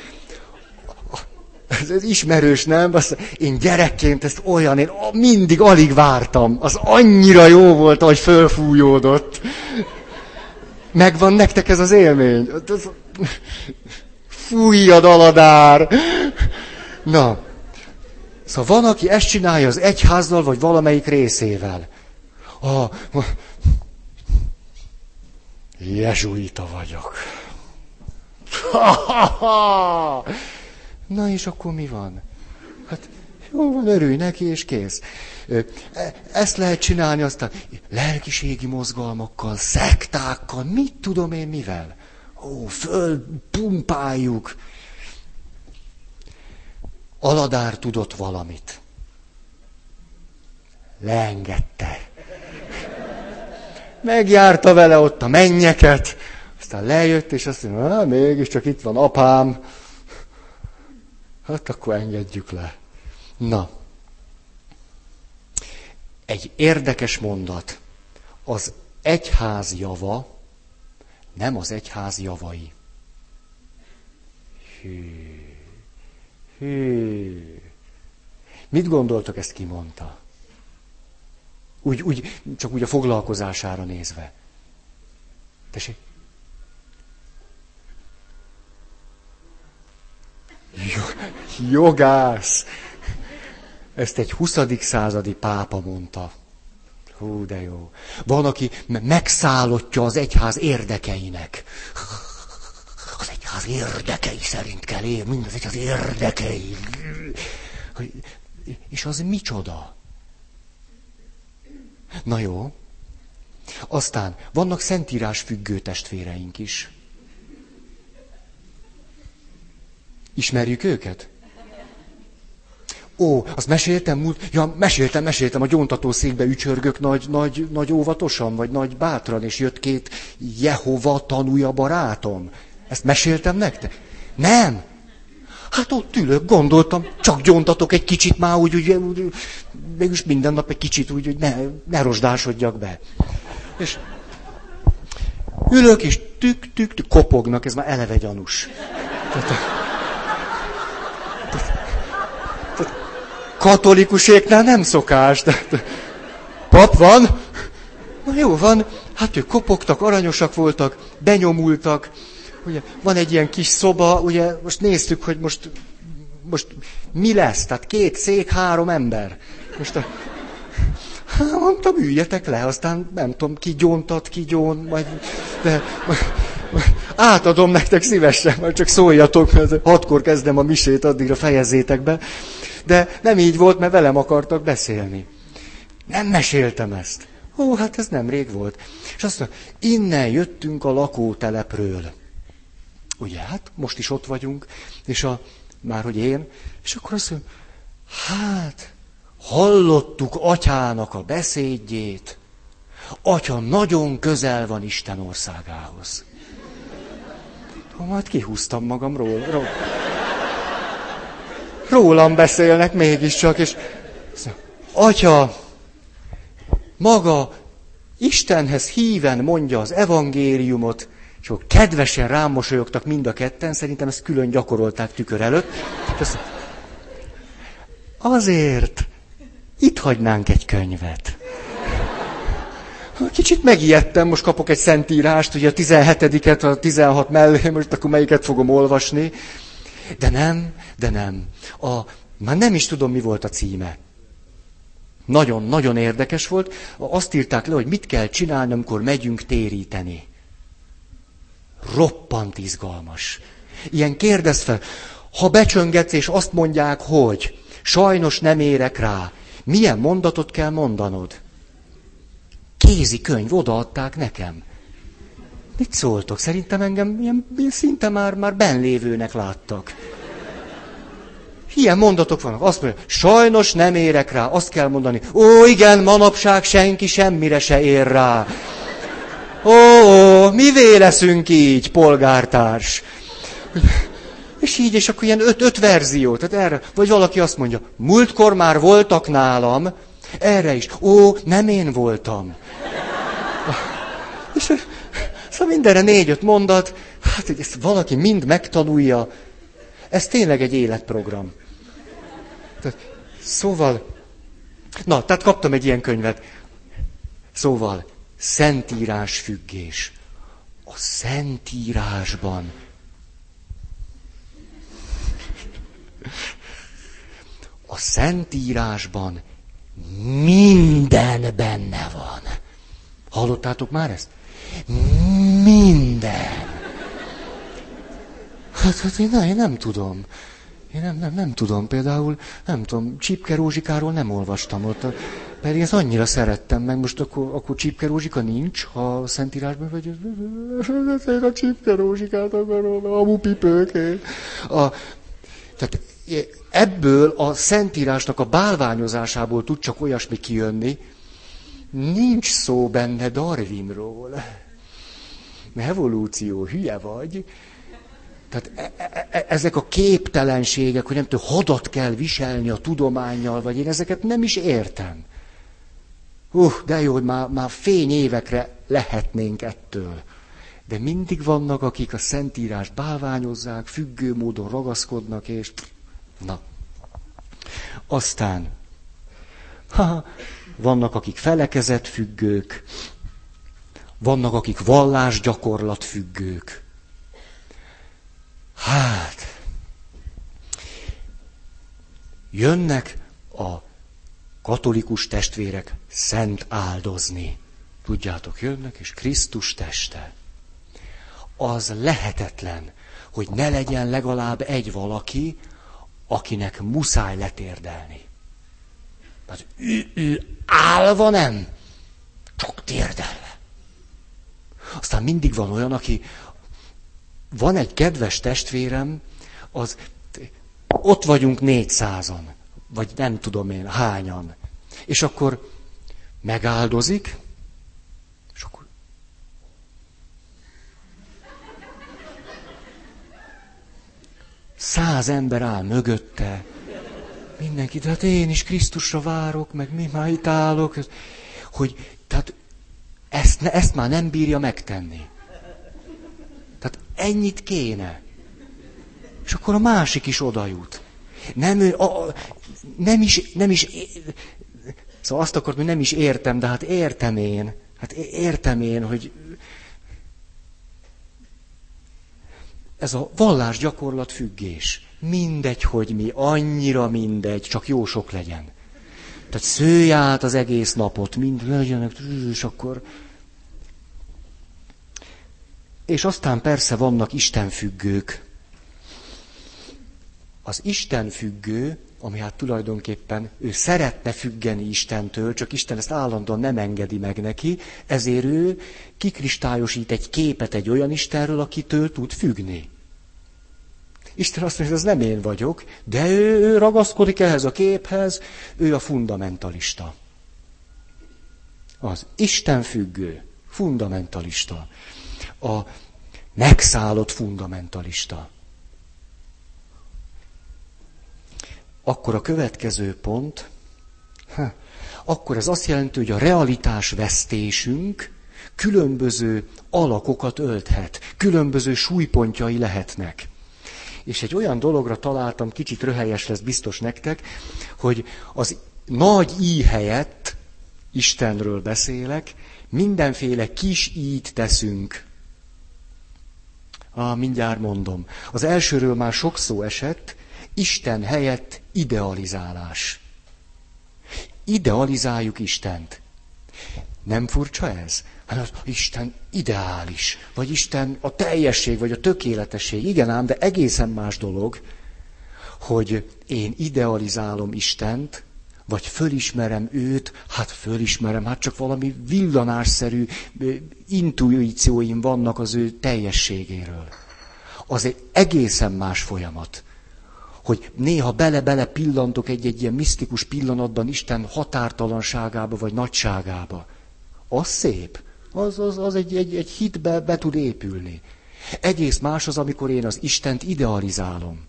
ez ismerős, nem? Azt, én gyerekként ezt olyan, én mindig alig vártam. Az annyira jó volt, ahogy fölfújódott. Megvan nektek ez az élmény? a daladár. Na, szóval van, aki ezt csinálja az egyházzal, vagy valamelyik részével. A, jezsuita vagyok. Na és akkor mi van? Hát jó van, örülj neki, és kész. E, ezt lehet csinálni aztán lelkiségi mozgalmakkal, szektákkal, mit tudom én mivel ó, fölpumpáljuk. Aladár tudott valamit. Leengedte. Megjárta vele ott a mennyeket, aztán lejött, és azt mondja, mégiscsak itt van apám. Hát akkor engedjük le. Na. Egy érdekes mondat. Az egyház java, nem az egyház javai. Hű. Hű. Mit gondoltok, ezt kimondta? Úgy, úgy, csak úgy a foglalkozására nézve. Tessék? Jogász! Ezt egy 20. századi pápa mondta. Hú, de jó. Van, aki megszállottja az egyház érdekeinek. Az egyház érdekei szerint kell élni, mind az egyház érdekei. És az micsoda? Na jó. Aztán vannak szentírás függő testvéreink is. Ismerjük őket? Ó, azt meséltem múlt, ja, meséltem, meséltem, a gyóntató székbe ücsörgök nagy, nagy, nagy óvatosan, vagy nagy bátran, és jött két Jehova tanúja barátom. Ezt meséltem nektek? Nem. Hát ott ülök, gondoltam, csak gyóntatok egy kicsit már úgy, úgy, úgy mégis minden nap egy kicsit úgy, hogy ne, ne rozsdásodjak be. És ülök, és tük, tük, tük, kopognak, ez már eleve gyanús. Katolikuséknál nem szokás. Pap van? Na jó van, hát ők kopogtak, aranyosak voltak, benyomultak. Ugye, van egy ilyen kis szoba, ugye most néztük, hogy most, most mi lesz. Tehát két szék, három ember. Most a, hát mondtam, üljetek le, aztán nem tudom, ki gyóntat, ki gyón, majd, de, átadom nektek szívesen, majd csak szóljatok, mert hatkor kezdem a misét, addigra fejezzétek be. De nem így volt, mert velem akartak beszélni. Nem meséltem ezt. Ó, hát ez nem rég volt. És azt mondja, innen jöttünk a lakótelepről. Ugye, hát most is ott vagyunk, és a, már hogy én, és akkor azt mondja, hát, hallottuk atyának a beszédjét, atya nagyon közel van Isten országához. Majd kihúztam magamról. Ról. Rólam beszélnek mégiscsak, és atya, maga Istenhez híven mondja az evangéliumot, és akkor kedvesen rám mosolyogtak mind a ketten, szerintem ezt külön gyakorolták tükör előtt. Azt, azért itt hagynánk egy könyvet. Kicsit megijedtem, most kapok egy szentírást, ugye a 17-et, a 16 mellé, most akkor melyiket fogom olvasni. De nem, de nem. A, már nem is tudom, mi volt a címe. Nagyon, nagyon érdekes volt. Azt írták le, hogy mit kell csinálni, amikor megyünk téríteni. Roppant izgalmas. Ilyen kérdez fel, ha becsöngetsz és azt mondják, hogy sajnos nem érek rá, milyen mondatot kell mondanod? Kézi könyv, odaadták nekem. Mit szóltok? Szerintem engem ilyen, szinte már, már benlévőnek láttak. Ilyen mondatok vannak. Azt mondja, sajnos nem érek rá. Azt kell mondani, ó igen, manapság senki semmire se ér rá. Ó, ó mivé leszünk így, polgártárs? És így, és akkor ilyen öt, öt verzió. Tehát erre, vagy valaki azt mondja, múltkor már voltak nálam, erre is. Ó, nem én voltam. És szóval mindenre négy-öt mondat, hát hogy ezt valaki mind megtanulja, ez tényleg egy életprogram. Szóval, na, tehát kaptam egy ilyen könyvet. Szóval, szentírás függés. A szentírásban a szentírásban minden benne van. Hallottátok már ezt? Minden. Hát, hát én, nem, én nem tudom. Én nem, nem, nem tudom. Például, nem tudom, Csipke Rózsikáról nem olvastam ott. Pedig ezt annyira szerettem meg. Most akkor, akkor Csipke Rózsika nincs, ha a Szentírásban vagy. Én a Csipke Rózsikát akarom, a mupipőké. A, tehát ebből a Szentírásnak a bálványozásából tud csak olyasmi kijönni, nincs szó benne Darwinról. Evolúció, hülye vagy. Tehát e, e, e, ezek a képtelenségek, hogy nem tudom, hadat kell viselni a tudományjal, vagy én ezeket nem is értem. Uh, de jó, hogy már, már fény évekre lehetnénk ettől. De mindig vannak, akik a Szentírást bálványozzák, függő módon ragaszkodnak, és na. Aztán, ha, vannak, akik felekezet függők, vannak, akik vallásgyakorlat függők. Hát, jönnek a katolikus testvérek szent áldozni. Tudjátok, jönnek, és Krisztus teste. Az lehetetlen, hogy ne legyen legalább egy valaki, akinek muszáj letérdelni. Tehát ő, ő állva nem, csak térdelve. Aztán mindig van olyan, aki, van egy kedves testvérem, az ott vagyunk négyszázan, vagy nem tudom én, hányan. És akkor megáldozik, és akkor száz ember áll mögötte, mindenki, de hát én is Krisztusra várok, meg mi már itt állok, hogy tehát ezt, ezt már nem bírja megtenni. Tehát ennyit kéne. És akkor a másik is oda jut. Nem, a, nem is, nem is, szóval azt akart, hogy nem is értem, de hát értem én. Hát értem én, hogy ez a vallás gyakorlat függés. Mindegy, hogy mi, annyira mindegy, csak jó sok legyen. Tehát szőj át az egész napot, mind legyenek, és akkor... És aztán persze vannak istenfüggők. Az istenfüggő, ami hát tulajdonképpen ő szeretne függeni Istentől, csak Isten ezt állandóan nem engedi meg neki, ezért ő kikristályosít egy képet egy olyan Istenről, akitől tud függni. Isten azt mondja, hogy ez nem én vagyok, de ő, ő ragaszkodik ehhez a képhez, ő a fundamentalista. Az Isten függő, fundamentalista. A megszállott fundamentalista. Akkor a következő pont, ha, akkor ez azt jelenti, hogy a realitás vesztésünk különböző alakokat ölthet, különböző súlypontjai lehetnek és egy olyan dologra találtam, kicsit röhelyes lesz biztos nektek, hogy az nagy í helyett, Istenről beszélek, mindenféle kis ít teszünk. Ah, mindjárt mondom. Az elsőről már sok szó esett, Isten helyett idealizálás. Idealizáljuk Istent. Nem furcsa ez? Hát az Isten ideális, vagy Isten a teljesség, vagy a tökéletesség. Igen ám, de egészen más dolog, hogy én idealizálom Istent, vagy fölismerem őt, hát fölismerem, hát csak valami villanásszerű intuícióim vannak az ő teljességéről. Az egy egészen más folyamat. Hogy néha bele-bele pillantok egy-egy ilyen misztikus pillanatban Isten határtalanságába vagy nagyságába. Az szép az, az, az egy, egy, egy hitbe be tud épülni. Egész más az, amikor én az Istent idealizálom.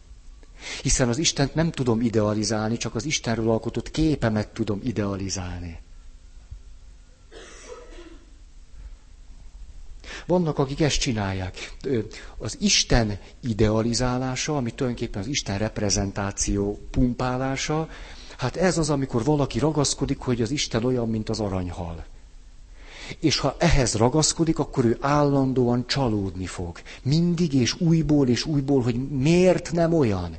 Hiszen az Istent nem tudom idealizálni, csak az Istenről alkotott képemet tudom idealizálni. Vannak, akik ezt csinálják. Az Isten idealizálása, ami tulajdonképpen az Isten reprezentáció pumpálása, hát ez az, amikor valaki ragaszkodik, hogy az Isten olyan, mint az aranyhal. És ha ehhez ragaszkodik, akkor ő állandóan csalódni fog. Mindig és újból és újból, hogy miért nem olyan.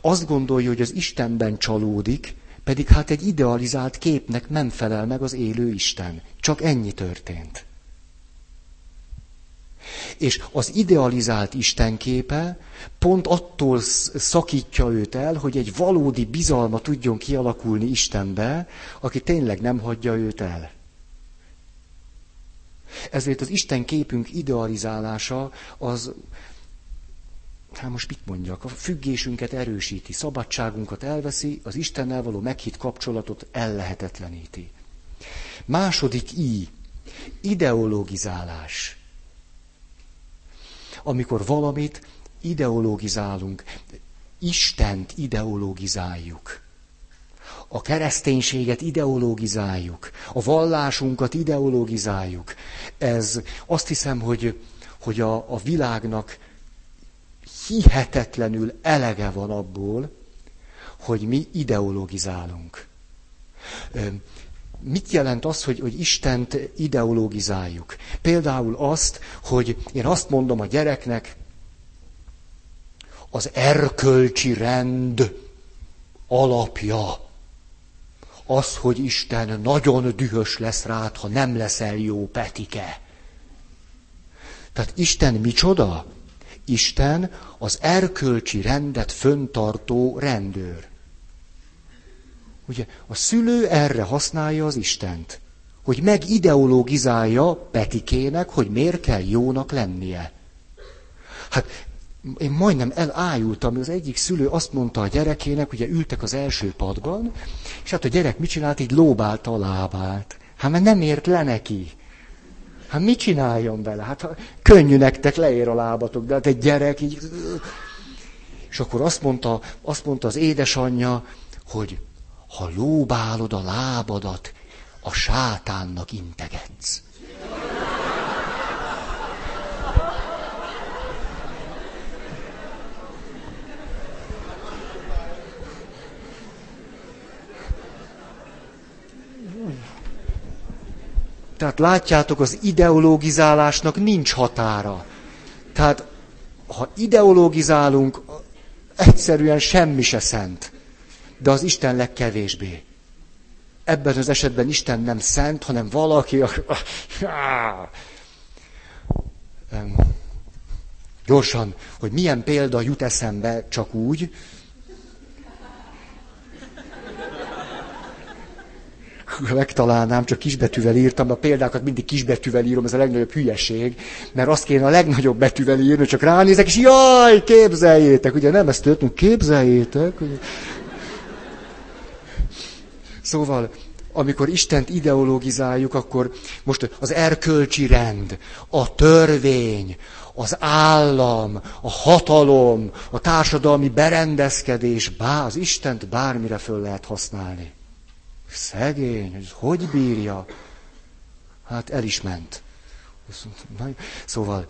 Azt gondolja, hogy az Istenben csalódik, pedig hát egy idealizált képnek nem felel meg az élő Isten. Csak ennyi történt. És az idealizált Isten képe pont attól szakítja őt el, hogy egy valódi bizalma tudjon kialakulni Istenbe, aki tényleg nem hagyja őt el. Ezért az Isten képünk idealizálása az, hát most mit mondjak, a függésünket erősíti, szabadságunkat elveszi, az Istennel való meghitt kapcsolatot ellehetetleníti. Második I, ideologizálás. Amikor valamit ideologizálunk, Istent ideologizáljuk a kereszténységet ideologizáljuk, a vallásunkat ideologizáljuk. Ez azt hiszem, hogy, hogy a, a világnak hihetetlenül elege van abból, hogy mi ideologizálunk. Mit jelent az, hogy, hogy Istent ideologizáljuk? Például azt, hogy én azt mondom a gyereknek, az erkölcsi rend alapja az, hogy Isten nagyon dühös lesz rád, ha nem leszel jó Petike. Tehát Isten micsoda? Isten az erkölcsi rendet föntartó rendőr. Ugye a szülő erre használja az Istent, hogy megideologizálja Petikének, hogy miért kell jónak lennie. Hát én majdnem elájultam, az egyik szülő azt mondta a gyerekének, ugye ültek az első padban, és hát a gyerek mit csinált, így lóbálta a lábát. Hát mert nem ért le neki. Hát mit csináljon vele? Hát könnyű nektek, leér a lábatok, de hát egy gyerek így... És akkor azt mondta, azt mondta az édesanyja, hogy ha lóbálod a lábadat, a sátánnak integetsz. Tehát látjátok, az ideologizálásnak nincs határa. Tehát ha ideologizálunk, egyszerűen semmi se szent. De az Isten legkevésbé. Ebben az esetben Isten nem szent, hanem valaki, Gyorsan, hogy milyen példa jut eszembe csak úgy, megtalálnám, csak kisbetűvel írtam, a példákat mindig kisbetűvel írom, ez a legnagyobb hülyeség, mert azt kéne a legnagyobb betűvel írni, csak ránézek, és jaj, képzeljétek, ugye nem ezt történt, képzeljétek. Ugye. Szóval, amikor Istent ideologizáljuk, akkor most az erkölcsi rend, a törvény, az állam, a hatalom, a társadalmi berendezkedés, bár az Istent bármire föl lehet használni. Szegény, hogy hogy bírja? Hát el is ment. Szóval,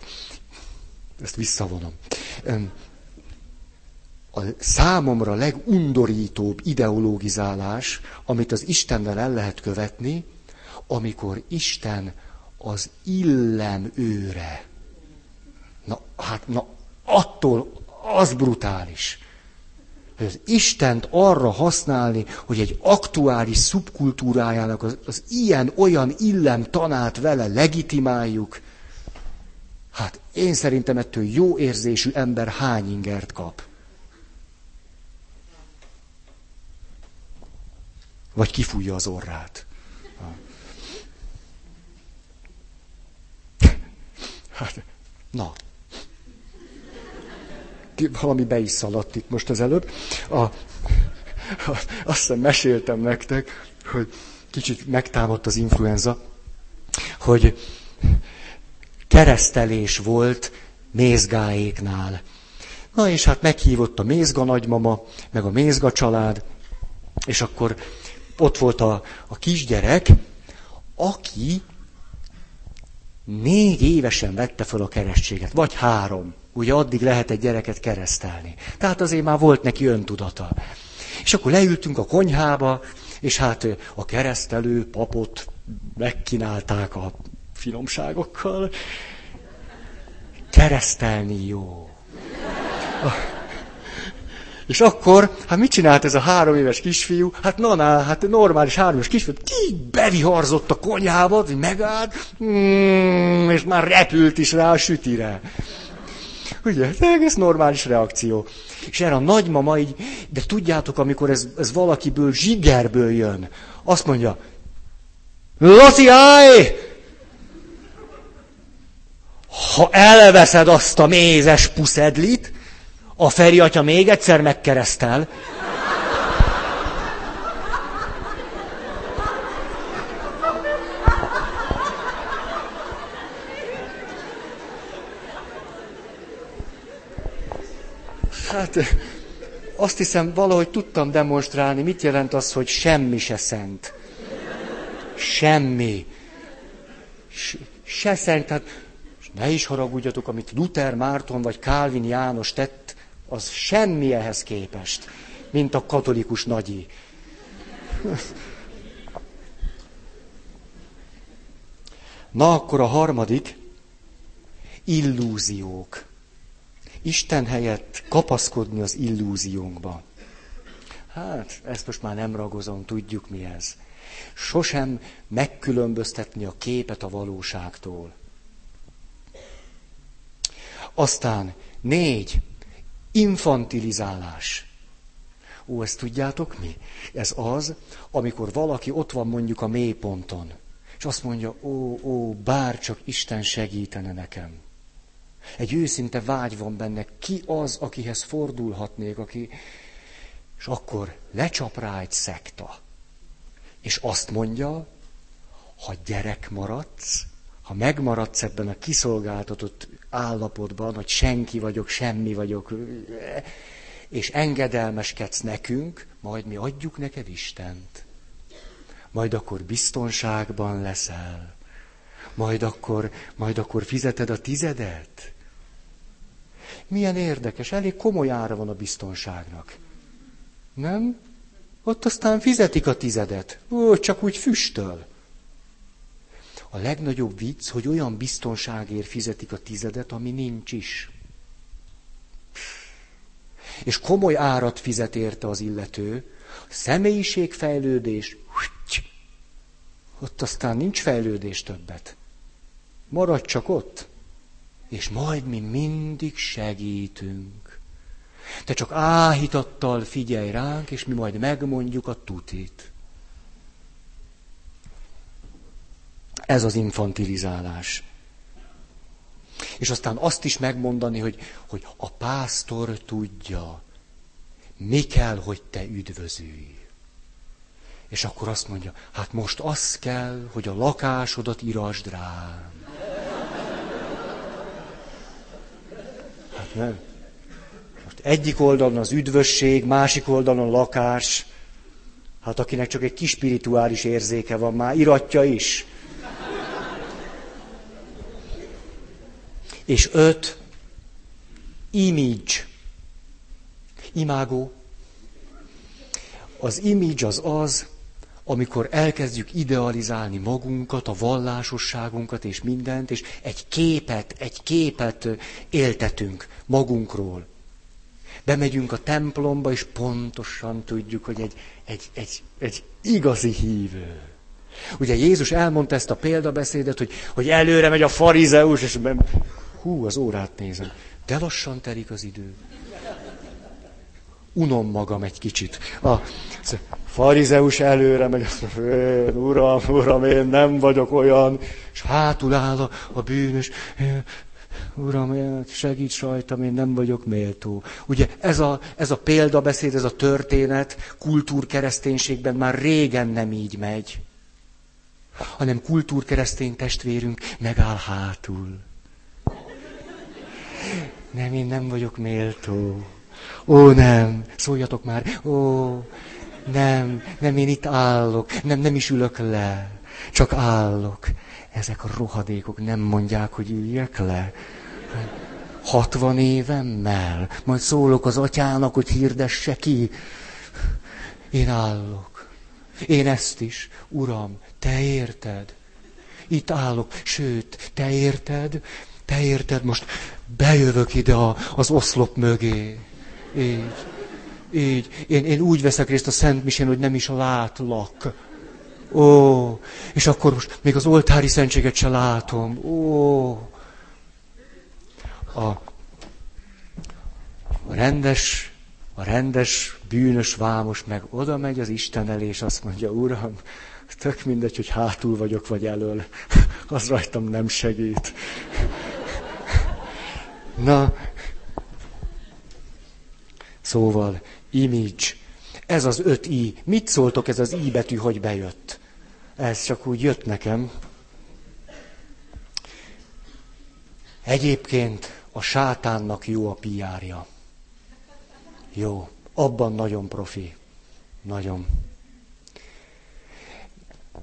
ezt visszavonom. A számomra legundorítóbb ideologizálás, amit az Istennel el lehet követni, amikor Isten az illem őre. Na, hát, na, attól az brutális hogy az Istent arra használni, hogy egy aktuális szubkultúrájának az, az ilyen-olyan illem tanát vele legitimáljuk, hát én szerintem ettől jó érzésű ember hány ingert kap. Vagy kifújja az orrát. Hát, na, valami be is szaladt itt most az előbb. A, a, azt hiszem meséltem nektek, hogy kicsit megtámadt az influenza, hogy keresztelés volt mézgáéknál. Na és hát meghívott a mézga nagymama, meg a mézga család, és akkor ott volt a, a kisgyerek, aki négy évesen vette fel a keresztséget, vagy három. Ugye addig lehet egy gyereket keresztelni. Tehát azért már volt neki öntudata. És akkor leültünk a konyhába, és hát a keresztelő papot megkínálták a finomságokkal. Keresztelni jó. És akkor, hát mit csinált ez a három éves kisfiú? Hát na, na hát normális három éves kisfiú, ki beviharzott a konyhába, hogy megállt, mm, és már repült is rá a sütire. Ugye, egész normális reakció. És erre a nagymama így, de tudjátok, amikor ez, ez valakiből, zsigerből jön, azt mondja, Laci, állj! Ha elveszed azt a mézes puszedlit, a Feri atya még egyszer megkeresztel, Hát azt hiszem, valahogy tudtam demonstrálni, mit jelent az, hogy semmi se szent. Semmi. Se szent, tehát ne is haragudjatok, amit Luther, Márton vagy Kálvin János tett, az semmi ehhez képest, mint a katolikus nagyi. Na, akkor a harmadik, illúziók. Isten helyett kapaszkodni az illúziónkba. Hát, ezt most már nem ragozom, tudjuk mi ez. Sosem megkülönböztetni a képet a valóságtól. Aztán négy, infantilizálás. Ó, ezt tudjátok mi? Ez az, amikor valaki ott van mondjuk a mélyponton, és azt mondja, ó, ó, bár csak Isten segítene nekem. Egy őszinte vágy van benne, ki az, akihez fordulhatnék, aki... És akkor lecsap rá egy szekta. És azt mondja, ha gyerek maradsz, ha megmaradsz ebben a kiszolgáltatott állapotban, hogy senki vagyok, semmi vagyok, és engedelmeskedsz nekünk, majd mi adjuk neked Istent. Majd akkor biztonságban leszel. Majd akkor, majd akkor fizeted a tizedet. Milyen érdekes, elég komoly ára van a biztonságnak. Nem? Ott aztán fizetik a tizedet. Ó, csak úgy füstöl. A legnagyobb vicc, hogy olyan biztonságért fizetik a tizedet, ami nincs is. És komoly árat fizet érte az illető. Személyiségfejlődés, ott aztán nincs fejlődés többet. Maradj csak ott, és majd mi mindig segítünk. Te csak áhítattal figyelj ránk, és mi majd megmondjuk a tutit. Ez az infantilizálás. És aztán azt is megmondani, hogy, hogy a pásztor tudja, mi kell, hogy te üdvözülj. És akkor azt mondja, hát most az kell, hogy a lakásodat irasd rám. Nem. Most egyik oldalon az üdvösség, másik oldalon lakás. Hát akinek csak egy kis spirituális érzéke van, már iratja is. És öt, image. Imágó. Az image az az, amikor elkezdjük idealizálni magunkat, a vallásosságunkat és mindent, és egy képet, egy képet éltetünk magunkról. Bemegyünk a templomba, és pontosan tudjuk, hogy egy, egy, egy, egy igazi hívő. Ugye Jézus elmondta ezt a példabeszédet, hogy, hogy előre megy a farizeus, és hú, az órát nézem. De lassan telik az idő. Unom magam egy kicsit. A farizeus előre megy, én, uram, uram, én nem vagyok olyan, és hátul áll a, a bűnös, Uram, segíts rajtam, én nem vagyok méltó. Ugye ez a, ez a példabeszéd, ez a történet kultúrkereszténységben már régen nem így megy, hanem kultúrkeresztény testvérünk megáll hátul. Nem, én nem vagyok méltó. Ó, nem, szóljatok már. Ó, nem, nem, én itt állok. Nem, nem is ülök le. Csak állok. Ezek a rohadékok nem mondják, hogy üljek le. Hatvan évemmel. Majd szólok az atyának, hogy hirdesse ki. Én állok. Én ezt is. Uram, te érted? Itt állok. Sőt, te érted? Te érted, most bejövök ide a, az oszlop mögé. Így. Így. Én, én úgy veszek részt a Szent Misén, hogy nem is látlak. Ó, és akkor most még az oltári szentséget se látom. Ó. A, a rendes, a rendes, bűnös vámos meg oda megy az Isten elé, és azt mondja, Uram, tök mindegy, hogy hátul vagyok, vagy elől. Az rajtam nem segít. Na, szóval, image. Ez az öt i. Mit szóltok ez az i betű, hogy bejött? Ez csak úgy jött nekem. Egyébként a sátánnak jó a piárja. Jó, abban nagyon profi. Nagyon.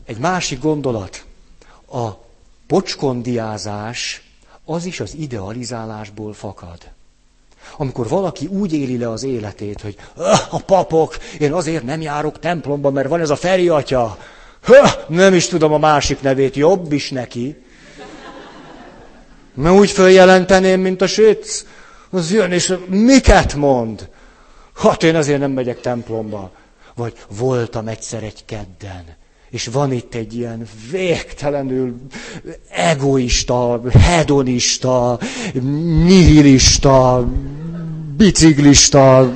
Egy másik gondolat. A pocskondiázás az is az idealizálásból fakad. Amikor valaki úgy éli le az életét, hogy a papok, én azért nem járok templomba, mert van ez a Feri atya, nem is tudom a másik nevét, jobb is neki. Mert úgy följelenteném, mint a sütsz. Az jön, és miket mond? Hát én azért nem megyek templomba. Vagy voltam egyszer egy kedden. És van itt egy ilyen végtelenül egoista, hedonista, nihilista, biciklista.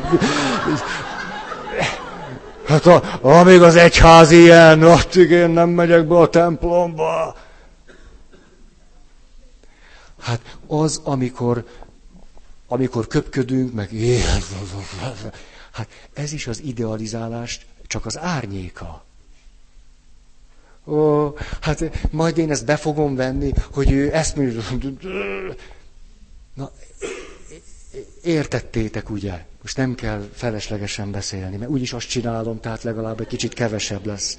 Hát a, amíg az egyház ilyen, addig én nem megyek be a templomba. Hát az, amikor, amikor köpködünk, meg hát ez is az idealizálást csak az árnyéka. Ó, hát majd én ezt be fogom venni, hogy ő ezt mondja. Na, értettétek, ugye? Most nem kell feleslegesen beszélni, mert úgyis azt csinálom, tehát legalább egy kicsit kevesebb lesz.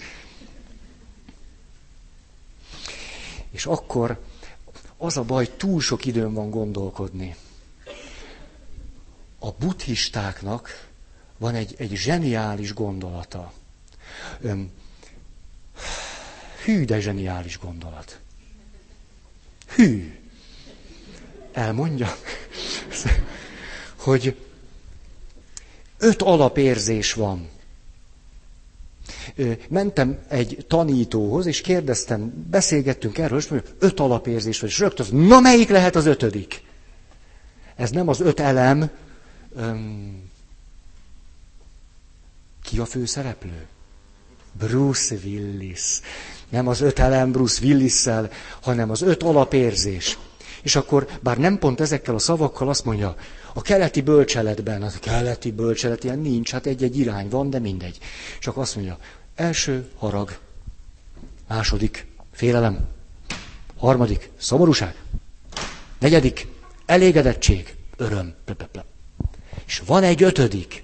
És akkor az a baj, túl sok időm van gondolkodni. A buddhistáknak van egy, egy zseniális gondolata. Öm, hű, de zseniális gondolat. Hű. Elmondja, hogy öt alapérzés van. Mentem egy tanítóhoz, és kérdeztem, beszélgettünk erről, és mondja, öt alapérzés van, és rögtön, na melyik lehet az ötödik? Ez nem az öt elem. Öm, ki a főszereplő? Bruce Willis. Nem az öt elem Bruce willis hanem az öt alapérzés. És akkor, bár nem pont ezekkel a szavakkal, azt mondja, a keleti bölcseletben, a keleti bölcselet ilyen nincs, hát egy-egy irány van, de mindegy. Csak azt mondja, első harag, második félelem, harmadik szomorúság, negyedik elégedettség, öröm. És van egy ötödik,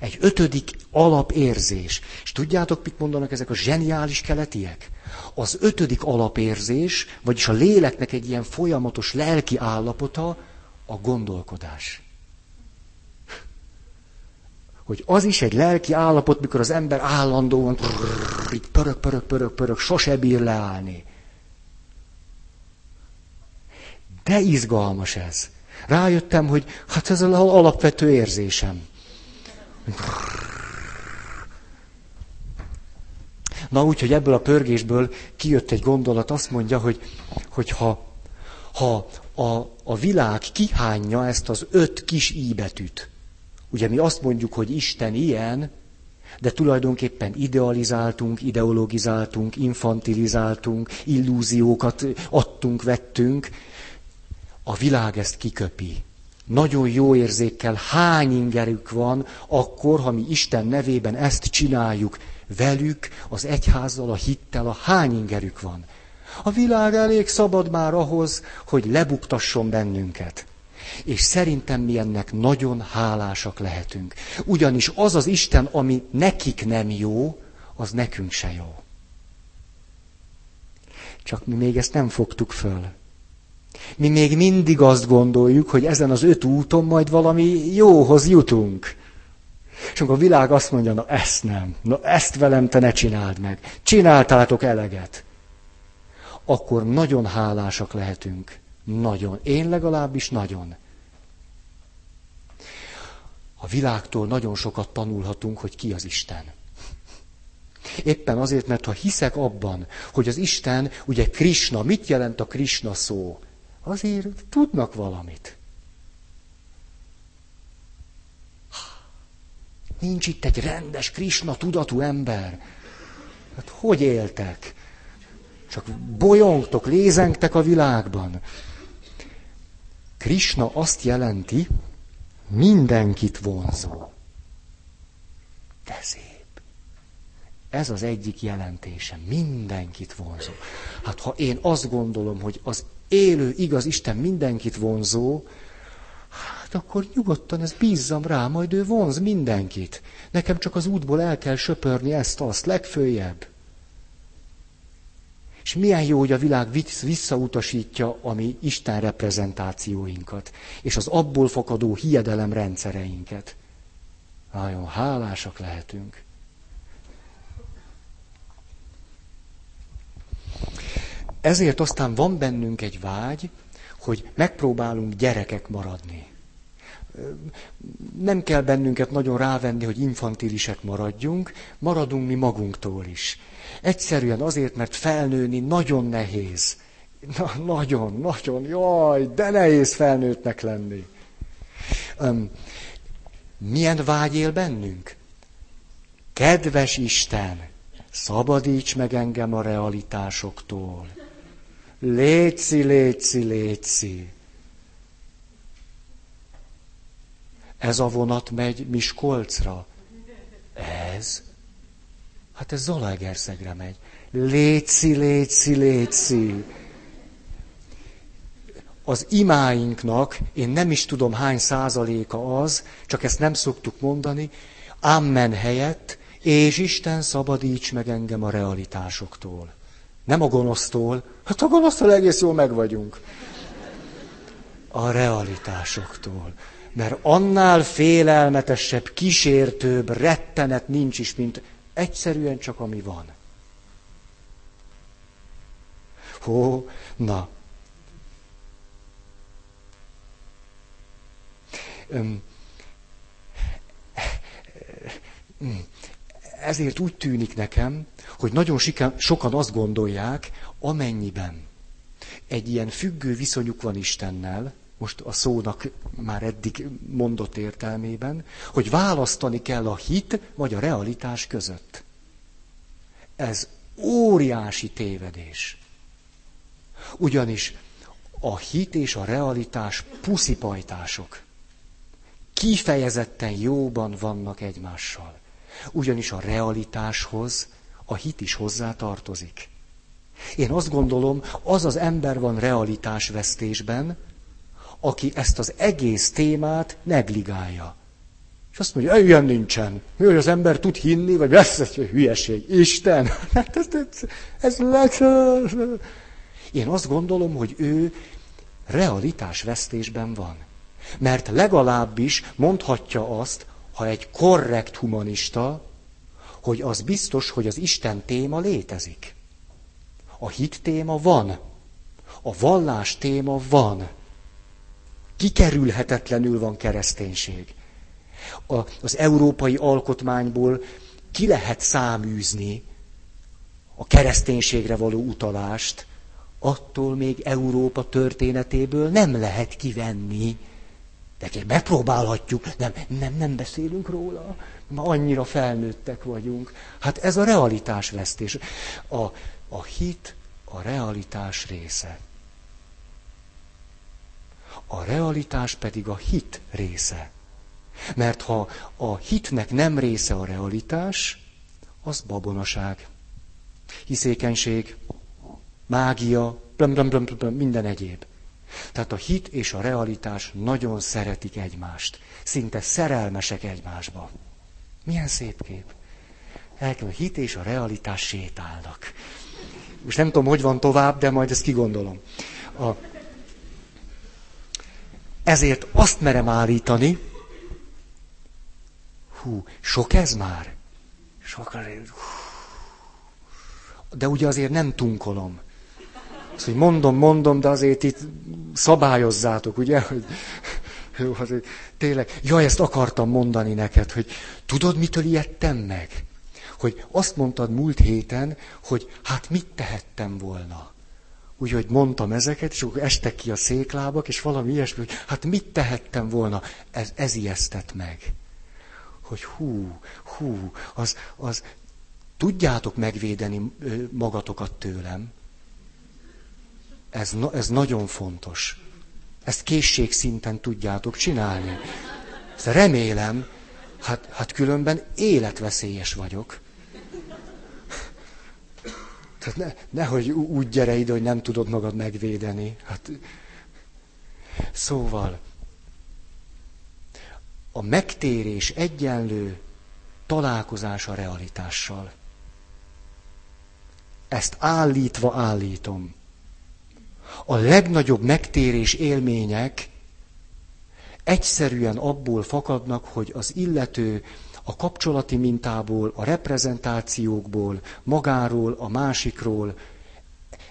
egy ötödik alapérzés. És tudjátok, mit mondanak ezek a zseniális keletiek? Az ötödik alapérzés, vagyis a léleknek egy ilyen folyamatos lelki állapota, a gondolkodás. Hogy az is egy lelki állapot, mikor az ember állandóan így pörög, pörög, pörög, pörög, sose bír leállni. De izgalmas ez. Rájöttem, hogy hát ez az alapvető érzésem. Na úgy, hogy ebből a pörgésből kijött egy gondolat, azt mondja, hogy, hogy ha, ha a, a világ kihányja ezt az öt kis íbetűt, ugye mi azt mondjuk, hogy Isten ilyen, de tulajdonképpen idealizáltunk, ideologizáltunk, infantilizáltunk, illúziókat adtunk, vettünk, a világ ezt kiköpi nagyon jó érzékkel hány ingerük van, akkor, ha mi Isten nevében ezt csináljuk velük, az egyházzal, a hittel, a hány ingerük van. A világ elég szabad már ahhoz, hogy lebuktasson bennünket. És szerintem mi ennek nagyon hálásak lehetünk. Ugyanis az az Isten, ami nekik nem jó, az nekünk se jó. Csak mi még ezt nem fogtuk föl. Mi még mindig azt gondoljuk, hogy ezen az öt úton majd valami jóhoz jutunk. És amikor a világ azt mondja, na ezt nem, na ezt velem te ne csináld meg, csináltátok eleget, akkor nagyon hálásak lehetünk. Nagyon. Én legalábbis nagyon. A világtól nagyon sokat tanulhatunk, hogy ki az Isten. Éppen azért, mert ha hiszek abban, hogy az Isten, ugye Krishna, mit jelent a Krishna szó? Azért tudnak valamit. Nincs itt egy rendes, Krisna tudatú ember. Hát hogy éltek? Csak bolyongtok, lézengtek a világban. Krisna azt jelenti, mindenkit vonzó. De szép. Ez az egyik jelentése. Mindenkit vonzó. Hát ha én azt gondolom, hogy az élő, igaz Isten mindenkit vonzó, hát akkor nyugodtan ez bízzam rá, majd ő vonz mindenkit. Nekem csak az útból el kell söpörni ezt, azt, legfőjebb. És milyen jó, hogy a világ visszautasítja a mi Isten reprezentációinkat, és az abból fakadó hiedelem rendszereinket. Nagyon hálásak lehetünk. Ezért aztán van bennünk egy vágy, hogy megpróbálunk gyerekek maradni. Nem kell bennünket nagyon rávenni, hogy infantilisek maradjunk, maradunk mi magunktól is. Egyszerűen azért, mert felnőni nagyon nehéz. Na, nagyon, nagyon, jaj, de nehéz felnőttnek lenni. Um, milyen vágy él bennünk? Kedves Isten, szabadíts meg engem a realitásoktól. Léci, léci, léci. Ez a vonat megy Miskolcra. Ez? Hát ez Zalaegerszegre megy. Léci, léci, léci. Az imáinknak, én nem is tudom hány százaléka az, csak ezt nem szoktuk mondani, Amen helyett, és Isten szabadíts meg engem a realitásoktól. Nem a gonosztól. Hát a gonosztól egész jól megvagyunk. A realitásoktól. Mert annál félelmetesebb, kísértőbb rettenet nincs is, mint egyszerűen csak ami van. Hó, na. Ezért úgy tűnik nekem, hogy nagyon sokan azt gondolják, amennyiben egy ilyen függő viszonyuk van Istennel, most a szónak már eddig mondott értelmében, hogy választani kell a hit vagy a realitás között. Ez óriási tévedés. Ugyanis a hit és a realitás puszipajtások. Kifejezetten jóban vannak egymással. Ugyanis a realitáshoz a hit is hozzá tartozik. Én azt gondolom, az az ember van realitásvesztésben, aki ezt az egész témát negligálja. És azt mondja, ilyen nincsen. Mi, hogy az ember tud hinni, vagy lesz egy hülyeség. Isten, hát ez, ez, ez lesz. Én azt gondolom, hogy ő realitásvesztésben van. Mert legalábbis mondhatja azt, ha egy korrekt humanista, hogy az biztos, hogy az Isten téma létezik. A hit téma van. A vallás téma van. Kikerülhetetlenül van kereszténység. A, az európai alkotmányból ki lehet száműzni a kereszténységre való utalást, attól még Európa történetéből nem lehet kivenni. De megpróbálhatjuk, nem, nem, nem beszélünk róla, ma annyira felnőttek vagyunk. Hát ez a realitásvesztés. A, a hit a realitás része. A realitás pedig a hit része. Mert ha a hitnek nem része a realitás, az babonaság, hiszékenység, mágia, blum, blum, blum, blum, minden egyéb. Tehát a hit és a realitás nagyon szeretik egymást. Szinte szerelmesek egymásba. Milyen szép kép. Elkel a hit és a realitás sétálnak. Most nem tudom, hogy van tovább, de majd ezt kigondolom. A... Ezért azt merem állítani, hú, sok ez már? Sok De ugye azért nem tunkolom. Azt, hogy mondom, mondom, de azért itt szabályozzátok, ugye? Hogy, jó, azért tényleg, ja, ezt akartam mondani neked, hogy tudod, mitől ijedtem meg? hogy azt mondtad múlt héten, hogy hát mit tehettem volna. Úgyhogy mondtam ezeket, és akkor estek ki a széklábak, és valami ilyesmi, hogy hát mit tehettem volna. Ez, ez ijesztett meg. Hogy hú, hú, az, az, tudjátok megvédeni magatokat tőlem. Ez, ez nagyon fontos. Ezt készségszinten tudjátok csinálni. Ezt remélem, hát, hát különben életveszélyes vagyok. Tehát ne, nehogy úgy gyere ide, hogy nem tudod magad megvédeni. Hát, szóval, a megtérés egyenlő találkozás a realitással. Ezt állítva állítom. A legnagyobb megtérés élmények egyszerűen abból fakadnak, hogy az illető a kapcsolati mintából, a reprezentációkból, magáról, a másikról,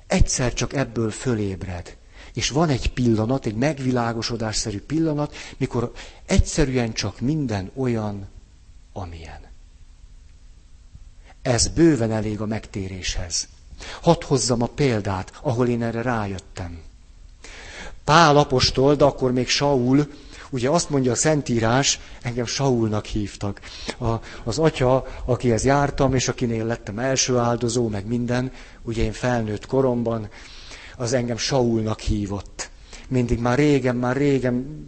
egyszer csak ebből fölébred. És van egy pillanat, egy megvilágosodásszerű pillanat, mikor egyszerűen csak minden olyan, amilyen. Ez bőven elég a megtéréshez. Hadd hozzam a példát, ahol én erre rájöttem. Pál apostol, de akkor még Saul, Ugye azt mondja a Szentírás, engem Saulnak hívtak. A, az atya, akihez jártam, és akinél lettem első áldozó, meg minden, ugye én felnőtt koromban, az engem Saulnak hívott. Mindig már régen, már régen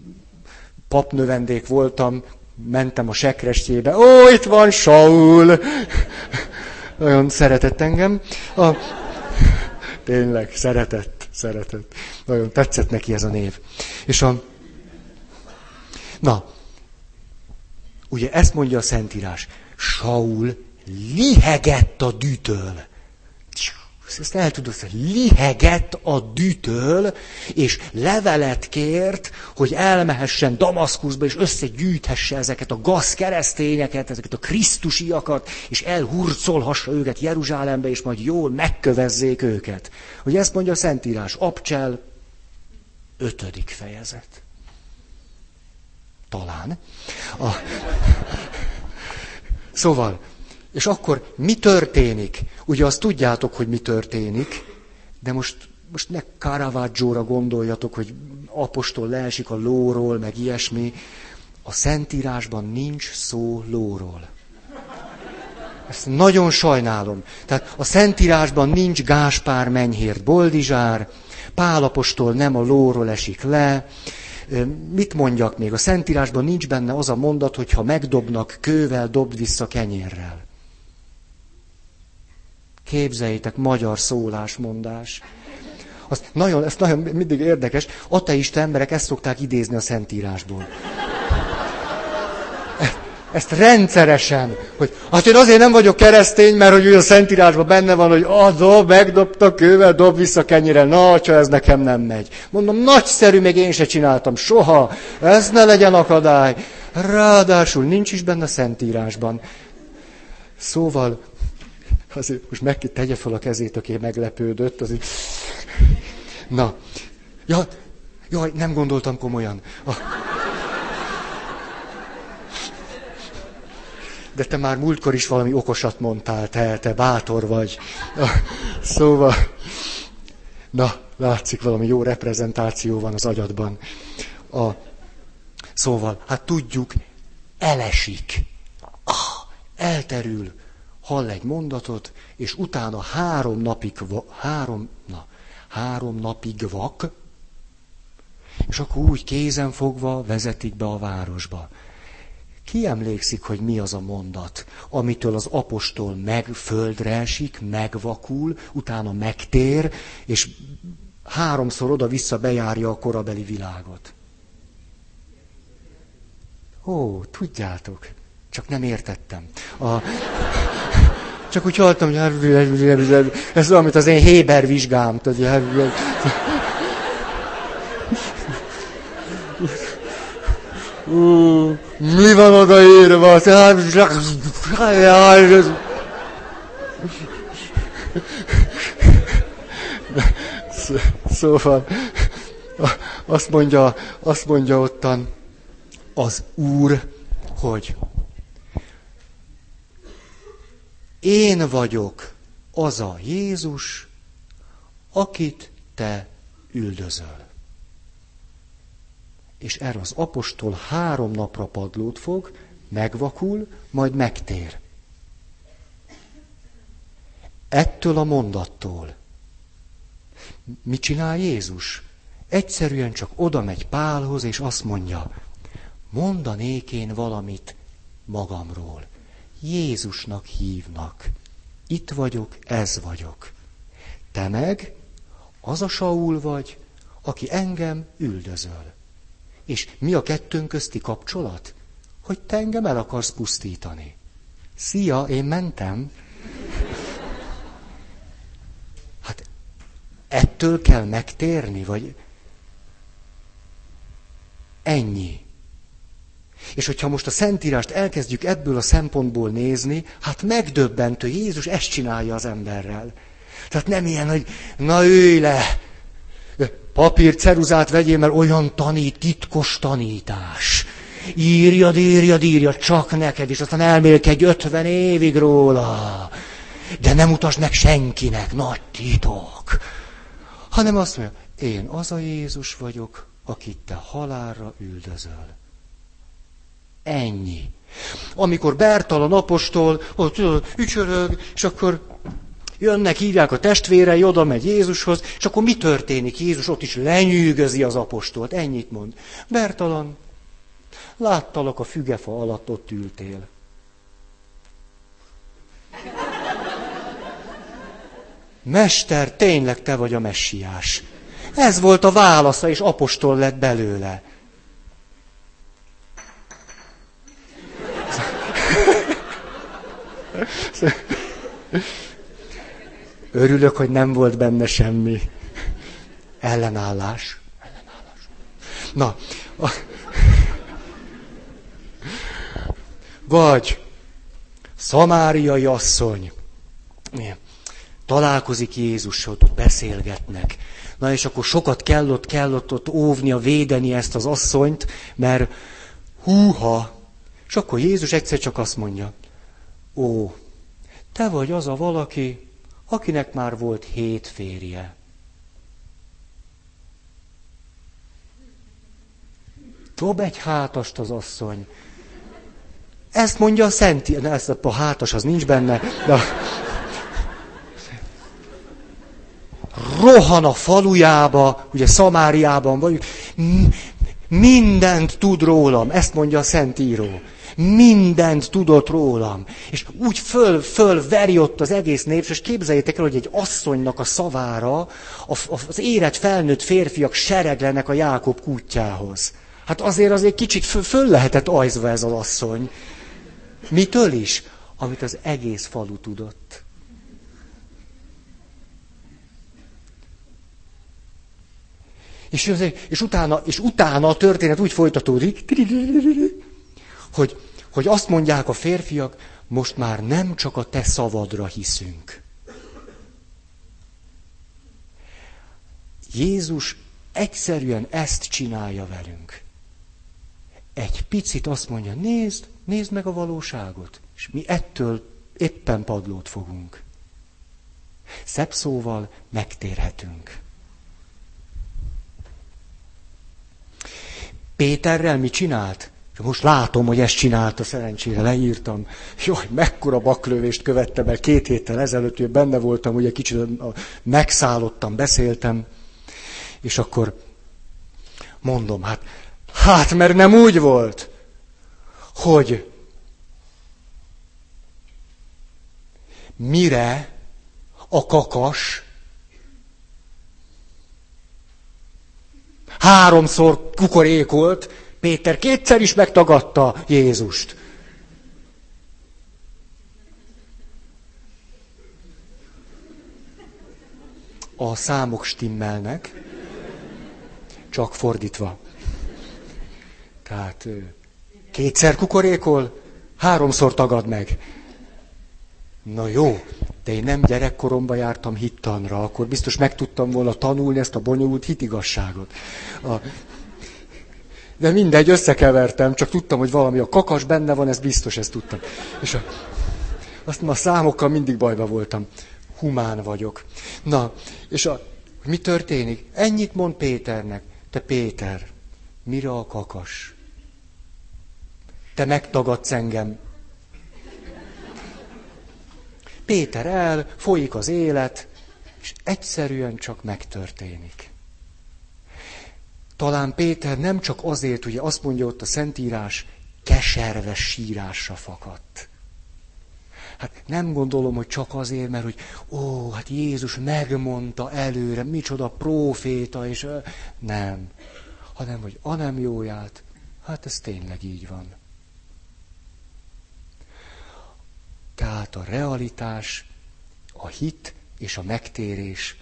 papnövendék voltam, mentem a sekrestjébe, ó, itt van Saul! Nagyon szeretett engem. A, tényleg, szeretett, szeretett. Nagyon tetszett neki ez a név. És a, Na, ugye ezt mondja a Szentírás. Saul lihegett a dűtől. Ezt el tudod, hogy lihegett a dűtől, és levelet kért, hogy elmehessen Damaszkuszba, és összegyűjthesse ezeket a gaz keresztényeket, ezeket a krisztusiakat, és elhurcolhassa őket Jeruzsálembe, és majd jól megkövezzék őket. Hogy ezt mondja a Szentírás, Abcsel, ötödik fejezet. Talán. A... Szóval, és akkor mi történik? Ugye azt tudjátok, hogy mi történik, de most, most ne caravaggio gondoljatok, hogy apostol leesik a lóról, meg ilyesmi. A Szentírásban nincs szó lóról. Ezt nagyon sajnálom. Tehát a Szentírásban nincs Gáspár Menyhért Boldizsár, Pálapostól nem a lóról esik le. Mit mondjak még? A Szentírásban nincs benne az a mondat, hogy ha megdobnak kővel, dobd vissza kenyérrel. Képzeljétek, magyar szólásmondás. Az nagyon, ez nagyon mindig érdekes. Ateista emberek ezt szokták idézni a Szentírásból. Ezt rendszeresen, hogy hát én azért nem vagyok keresztény, mert hogy a Szentírásban benne van, hogy adó, megdobta kővel, dob vissza kenyire, na, csak ez nekem nem megy. Mondom, nagyszerű, még én se csináltam, soha, ez ne legyen akadály. Ráadásul nincs is benne a Szentírásban. Szóval, azért most meg tegye fel a kezét, aki meglepődött, azért... Na, ja, jaj, nem gondoltam komolyan. A... de te már múltkor is valami okosat mondtál, te, te bátor vagy. Szóval, na, látszik, valami jó reprezentáció van az agyadban. A, szóval, hát tudjuk, elesik. Ah, elterül, hall egy mondatot, és utána három napig, három, na, három napig vak, és akkor úgy kézen fogva vezetik be a városba. Ki emlékszik, hogy mi az a mondat, amitől az apostol meg földre esik, megvakul, utána megtér, és háromszor oda-vissza bejárja a korabeli világot? Ó, tudjátok, csak nem értettem. A... Csak úgy hallottam, hogy ez olyan, mint az én Héber vizsgám. Tudod, Uh, mi van odaírva? Szóval azt mondja, azt mondja ottan az Úr, hogy én vagyok az a Jézus, akit te üldözöl és erre az apostol három napra padlót fog, megvakul, majd megtér. Ettől a mondattól. Mit csinál Jézus? Egyszerűen csak oda megy Pálhoz, és azt mondja, mondanék én valamit magamról. Jézusnak hívnak. Itt vagyok, ez vagyok. Te meg az a Saul vagy, aki engem üldözöl. És mi a kettőnk közti kapcsolat? Hogy te engem el akarsz pusztítani. Szia, én mentem. Hát ettől kell megtérni, vagy ennyi. És hogyha most a Szentírást elkezdjük ebből a szempontból nézni, hát megdöbbentő, Jézus ezt csinálja az emberrel. Tehát nem ilyen, hogy na ülj le, papír, ceruzát vegyél, mert olyan tanít, titkos tanítás. Írjad, írjad, írjad, csak neked, és aztán elmélkedj ötven évig róla. De nem utasd meg senkinek, nagy titok. Hanem azt mondja, én az a Jézus vagyok, akit te halálra üldözöl. Ennyi. Amikor Bertalan apostol, ott ücsörög, és akkor Jönnek, hívják a testvérei, oda megy Jézushoz, és akkor mi történik? Jézus ott is lenyűgözi az apostolt. Ennyit mond. Bertalan, láttalak a fügefa alatt, ott ültél. Mester, tényleg te vagy a messiás. Ez volt a válasza, és apostol lett belőle. Örülök, hogy nem volt benne semmi. Ellenállás. Ellenállás. Na. A... Vagy szamáriai asszony. Találkozik Jézussal, ott beszélgetnek. Na és akkor sokat kell ott, kell ott, ott óvnia, védeni ezt az asszonyt, mert Húha! És akkor Jézus egyszer csak azt mondja, ó, te vagy az a valaki, akinek már volt hét férje. Dob egy hátast az asszony. Ezt mondja a Szent, ne, ezt a hátas az nincs benne, de rohan a falujába, ugye Szamáriában vagyunk, mindent tud rólam, ezt mondja a Szentíró. Mindent tudott rólam. És úgy föl, föl veri ott az egész nép, és képzeljétek el, hogy egy asszonynak a szavára az érett felnőtt férfiak sereglenek a Jákob kútjához. Hát azért azért kicsit föl, föl lehetett ajzva ez az asszony. Mitől is? Amit az egész falu tudott. És, és, utána, és utána a történet úgy folytatódik, hogy, hogy azt mondják a férfiak, most már nem csak a te szavadra hiszünk. Jézus egyszerűen ezt csinálja velünk. Egy picit azt mondja, nézd, nézd meg a valóságot, és mi ettől éppen padlót fogunk. Szebb szóval megtérhetünk. Péterrel mi csinált? Most látom, hogy ezt csinálta, szerencsére leírtam. Jaj, mekkora baklövést követtem el két héttel ezelőtt, hogy benne voltam, ugye kicsit megszállottam, beszéltem, és akkor mondom, hát, hát, mert nem úgy volt, hogy mire a kakas háromszor kukorékolt, Péter kétszer is megtagadta Jézust. A számok stimmelnek, csak fordítva. Tehát kétszer kukorékol, háromszor tagad meg. Na jó, de én nem gyerekkoromban jártam hittanra, akkor biztos meg tudtam volna tanulni ezt a bonyolult hitigasságot. A... De mindegy, összekevertem, csak tudtam, hogy valami a kakas benne van, ez biztos, ezt tudtam. És a... azt a számokkal mindig bajba voltam. Humán vagyok. Na, és a... mi történik? Ennyit mond Péternek. Te Péter, mire a kakas? Te megtagadsz engem, Péter el, folyik az élet, és egyszerűen csak megtörténik. Talán Péter nem csak azért, ugye azt mondja ott a Szentírás, keserves sírásra fakadt. Hát nem gondolom, hogy csak azért, mert hogy ó, hát Jézus megmondta előre, micsoda próféta, és nem. Hanem, hogy a nem jóját, hát ez tényleg így van. Tehát a realitás, a hit és a megtérés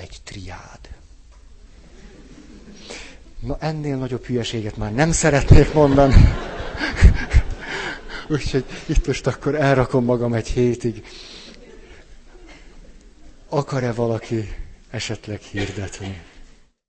egy triád. Na ennél nagyobb hülyeséget már nem szeretnék mondani. Úgyhogy itt most akkor elrakom magam egy hétig. Akar-e valaki esetleg hirdetni?